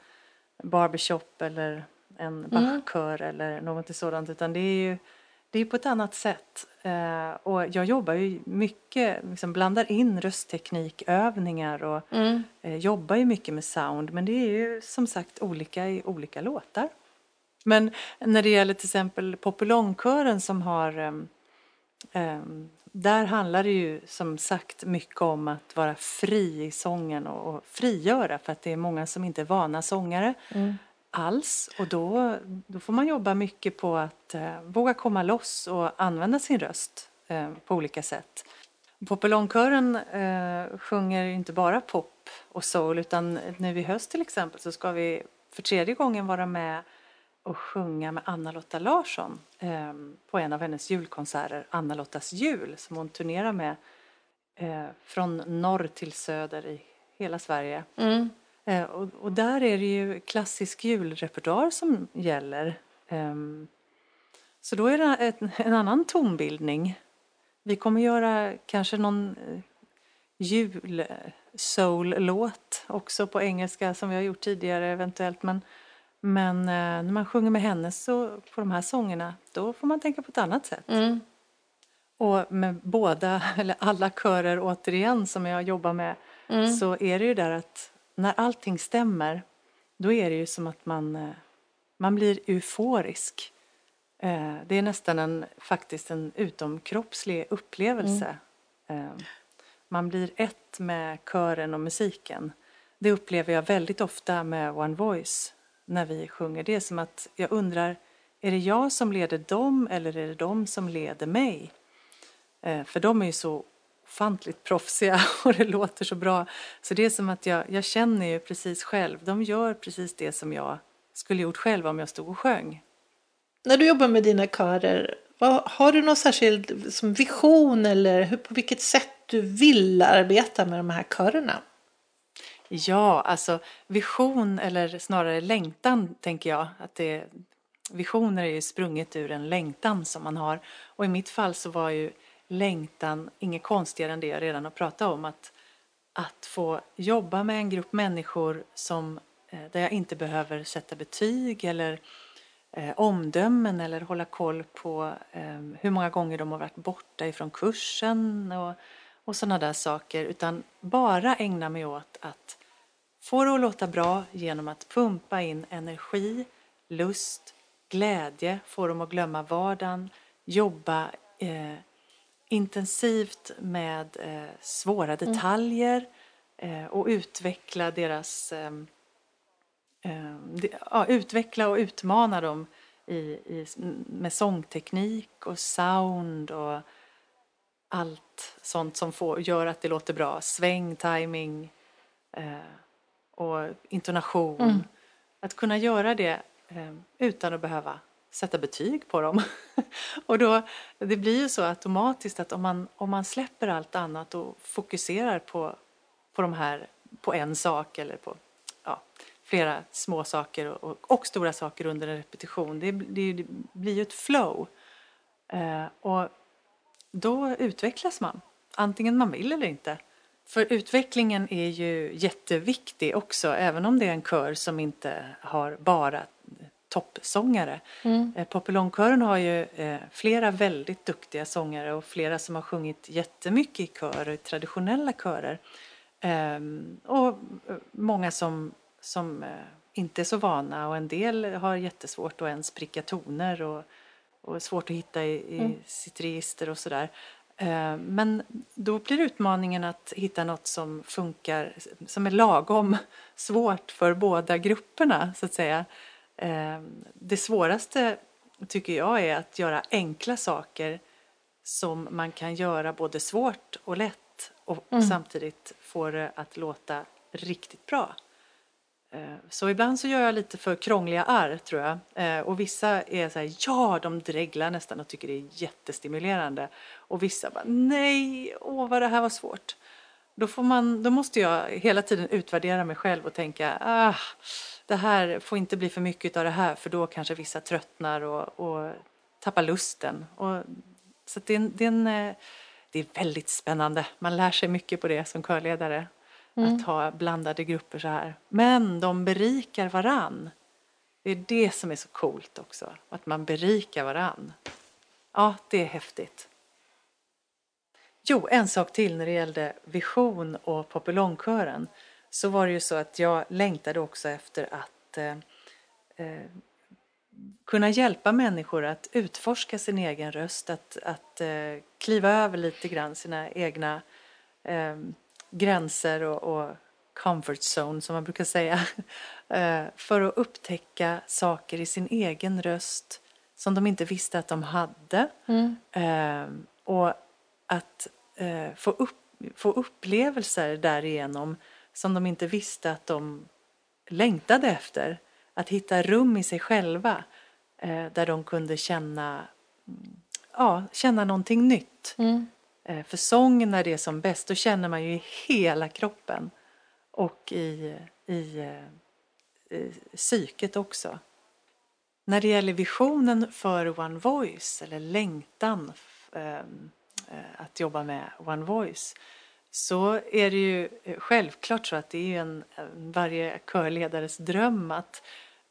barbershop eller en Bachkör eller något sådant utan det är ju det är på ett annat sätt. Eh, och jag jobbar ju mycket, liksom blandar in röstteknikövningar och eh, jobbar ju mycket med sound. Men det är ju som sagt olika i olika låtar. Men när det gäller till exempel Populongkören som har ehm, där handlar det ju som sagt mycket om att vara fri i sången och, frigöra för att det är många som inte är vana sångare alls och då, då får man jobba mycket på att eh, våga komma loss och använda sin röst eh, på olika sätt. Populongkören eh, sjunger ju inte bara pop och soul utan nu i höst till exempel så ska vi för tredje gången vara med och sjunga med Anna-Lotta Larsson eh, på en av hennes julkonserter, Anna-Lottas jul, som hon turnerar med eh, från norr till söder i hela Sverige. Eh, och, och där är det ju klassisk julrepertoar som gäller. Ehm, så då är det ett, en annan tonbildning. Vi kommer göra kanske någon eh, jul-soul-låt också på engelska som vi har gjort tidigare eventuellt. Men Men eh, när man sjunger med henne så, på de här sångerna, då får man tänka på ett annat sätt. Mm. Och med båda, eller alla körer återigen som jag jobbar med, Mm. så är det ju där att när allting stämmer, då är det ju som att man, eh, man blir euforisk. Eh, Det är nästan en, faktiskt en utomkroppslig upplevelse. Eh, Man blir ett med kören och musiken. Det upplever jag väldigt ofta med One Voice när vi sjunger. Det är som att jag undrar, är det jag som leder dem eller är det de som leder mig? Eh, för de är ju så ofantligt proffsiga och det låter så bra. Så det är som att jag, jag känner ju precis själv, de gör precis det som jag skulle gjort själv om jag stod och sjöng. När du jobbar med dina körer, vad, har du någon särskild som vision eller hur, på vilket sätt du vill arbeta med de här körerna? Ja, alltså vision eller snarare längtan tänker jag. Att det, visioner är ju sprunget ur en längtan som man har. Och i mitt fall så var ju längtan inget konstigare än det jag redan har pratat om. Att, att få jobba med en grupp människor som, eh, där jag inte behöver sätta betyg eller eh, omdömen eller hålla koll på eh, hur många gånger de har varit borta ifrån kursen och, och sådana där saker. Utan bara ägna mig åt att få det att låta bra genom att pumpa in energi, lust, glädje, få dem att glömma vardagen, jobba eh, intensivt med eh, svåra detaljer eh, och utveckla deras eh, eh, de, ja, utveckla och utmana dem i, i, med sångteknik och sound och allt sånt som får, gör att det låter bra. Sväng, timing eh, och intonation. Att kunna göra det eh, utan att behöva sätta betyg på dem. och då, det blir ju så automatiskt att om man, om man släpper allt annat och fokuserar på, på de här, på en sak eller på ja, flera små saker och, och, och stora saker under en repetition. Det, det, det blir ju ett flow. Eh, och då utvecklas man, antingen man vill eller inte. För utvecklingen är ju jätteviktig också, även om det är en kör som inte har bara toppsångare. Mm. Populonkören har ju eh, flera väldigt duktiga sångare och flera som har sjungit jättemycket i kör, i traditionella körer. Ehm, och många som, som eh, inte är så vana och en del har jättesvårt att ens pricka toner och, och svårt att hitta i, i mm. sitt register och sådär. Ehm, men då blir utmaningen att hitta något som funkar, som är lagom svårt för båda grupperna så att säga. Ehm, det svåraste tycker jag är att göra enkla saker som man kan göra både svårt och lätt och mm. samtidigt få det att låta riktigt bra. Eh, så ibland så gör jag lite för krångliga arr tror jag. Eh, och vissa är så här, ja de dreglar nästan och tycker det är jättestimulerande. Och vissa bara, nej, åh vad det här var svårt. Då, får man, då måste jag hela tiden utvärdera mig själv och tänka, ah, det här får inte bli för mycket av det här för då kanske vissa tröttnar och, och tappar lusten. Och, så det är, det, är en, eh, det är väldigt spännande. Man lär sig mycket på det som körledare. Mm. Att ha blandade grupper så här. Men de berikar varann. Det är det som är så coolt också. Att man berikar varann. Ja, det är häftigt. Jo, en sak till när det gällde vision och populongkören så var det ju så att jag längtade också efter att eh, eh, kunna hjälpa människor att utforska sin egen röst, att, att eh, kliva över lite grann sina egna eh, gränser och, och, comfort zone som man brukar säga. Eh, för att upptäcka saker i sin egen röst som de inte visste att de hade. Mm. Eh, och att få, upp, få upplevelser därigenom som de inte visste att de längtade efter. Att hitta rum i sig själva eh, där de kunde känna, ja, känna någonting nytt. Mm. Eh, för sång när det är som bäst, då känner man ju i hela kroppen och i, i, eh, i psyket också. När det gäller visionen för One Voice, eller längtan eh, att jobba med One Voice, så är det ju självklart så att det är en, varje körledares dröm att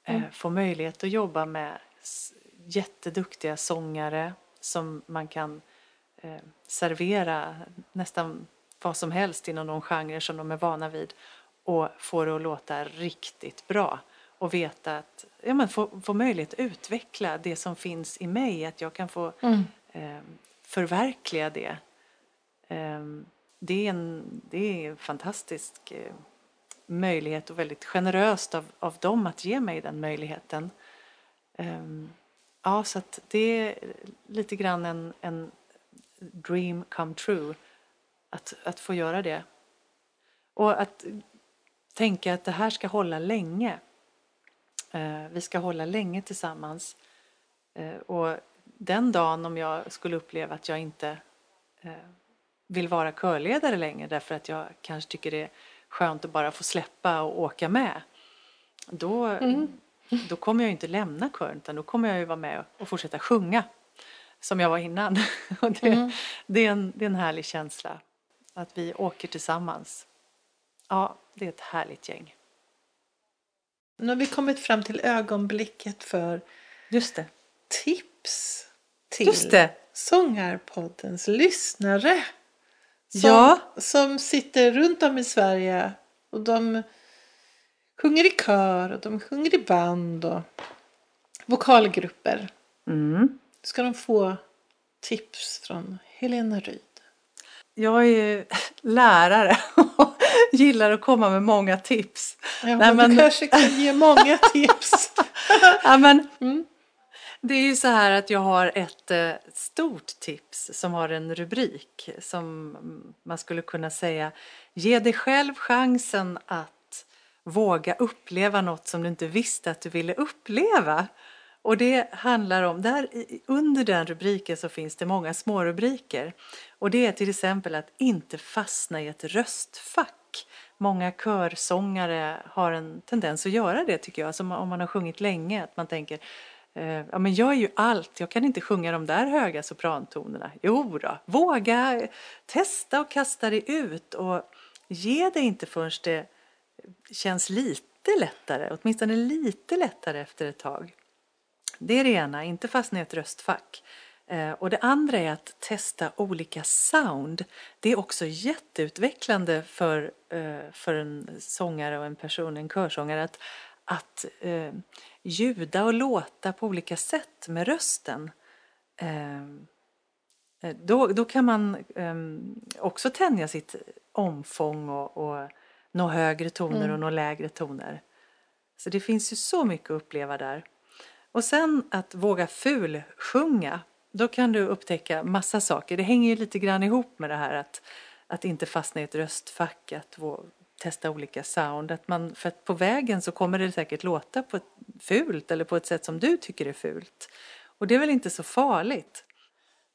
eh, få möjlighet att jobba med jätteduktiga sångare som man kan servera nästan vad som helst inom de genrer som de är vana vid och få det att låta riktigt bra och veta att, ja men få, få möjlighet att utveckla det som finns i mig, att jag kan få eh, förverkliga det. Eh, det, är en, det är en fantastisk eh, möjlighet och väldigt generöst av, av dem att ge mig den möjligheten. Ehm, ja, så att det är lite grann en, en dream come true att, att få göra det. Och att tänka att det här ska hålla länge. Eh, vi ska hålla länge tillsammans. Eh, och den dagen om jag skulle uppleva att jag inte eh, vill vara körledare längre därför att jag kanske tycker det är skönt att bara få släppa och åka med. Då, då kommer jag ju inte lämna kören utan då kommer jag ju vara med och fortsätta sjunga som jag var innan. Och det, det, är en, det är en härlig känsla att vi åker tillsammans. Ja, det är ett härligt gäng. Nu har vi kommit fram till ögonblicket för Just det. tips till Just det. Sångarpoddens lyssnare. Som, Ja. som sitter runt om i Sverige och de sjunger i kör och de sjunger i band och vokalgrupper. Mm. Ska de få tips från Helena Ryd. Jag är ju lärare och gillar att komma med många tips. Ja, Nej, men Du kanske kan ge många tips. Ja, men Mm. Det är ju så här att jag har ett eh, stort tips som har en rubrik som man skulle kunna säga Ge dig själv chansen att våga uppleva något som du inte visste att du ville uppleva. Och det handlar om, där under den rubriken så finns det många små rubriker. Och det är till exempel att inte fastna i ett röstfack. Många körsångare har en tendens att göra det tycker jag. Alltså om man har sjungit länge, att man tänker eh, Ja men jag är ju allt, jag kan inte sjunga de där höga soprantonerna. Jo då, våga testa och kasta dig ut och ge dig inte förrän det känns lite lättare, åtminstone lite lättare efter ett tag. Det är det ena, inte fastna i ett röstfack. Eh, och det andra är att testa olika sound. Det är också jätteutvecklande för, eh, för en sångare och en person, en körsångare, att, att eh, ljuda och låta på olika sätt med rösten. Eh, eh, då, då kan man eh, också tänja sitt omfång och, och nå högre toner och nå lägre toner. Så det finns ju så mycket att uppleva där. Och sen att våga fulsjunga. Då kan du upptäcka massa saker. Det hänger ju lite grann ihop med det här att, att inte fastna i ett röstfack, att vå- testa olika sound. Att man, för att på vägen så kommer det säkert låta på ett fult eller på ett sätt som du tycker är fult. Och det är väl inte så farligt.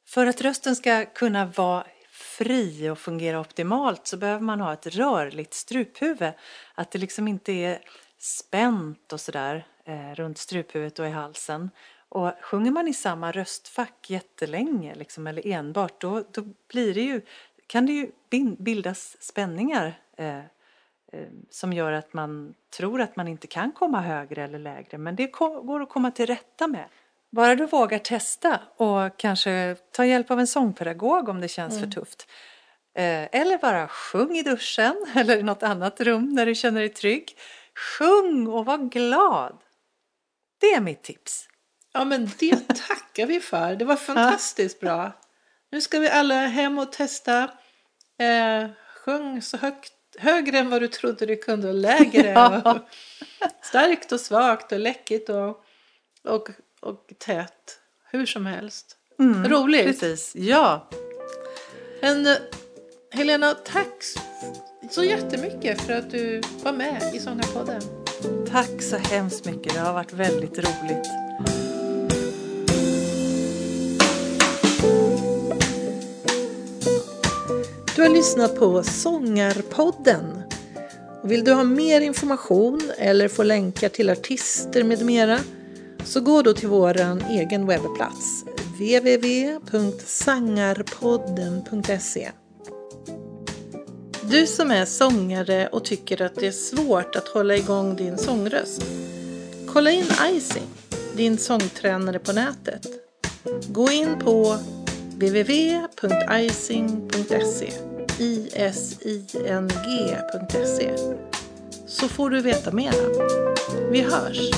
För att rösten ska kunna vara fri och fungera optimalt så behöver man ha ett rörligt struphuvud. Att det liksom inte är spänt och sådär eh, runt struphuvudet och i halsen. Och sjunger man i samma röstfack jättelänge liksom, eller enbart då, då blir det ju, kan det ju bildas spänningar eh, eh, som gör att man tror att man inte kan komma högre eller lägre. Men det går att komma till rätta med. Bara du vågar testa och kanske ta hjälp av en sångpedagog om det känns för tufft. Eh, Eller bara sjung i duschen eller i något annat rum när du känner dig trygg. Sjung och var glad. Det är mitt tips. Ja men det tackar vi för. Det var fantastiskt bra. Nu ska vi alla hem och testa. Eh, sjung så högt, högre än vad du trodde du kunde och lägre. Ja. Och starkt och svagt och läckigt och, och, och tätt. Hur som helst. Mm, Roligt. Precis, ja. Men eh, Helena, tack så jättemycket för att du var med i Sångarpodden. Tack så hemskt mycket. Det har varit väldigt roligt. Du har lyssnat på Sångarpodden. Vill du ha mer information eller få länkar till artister med mera så gå då till vår egen webbplats www.sangarpodden.se du som är sångare och tycker att det är svårt att hålla igång din sångröst Kolla in Icing, din sångtränare på nätet. Gå in på www.icing.se ising.se så får du veta mera. Vi hörs!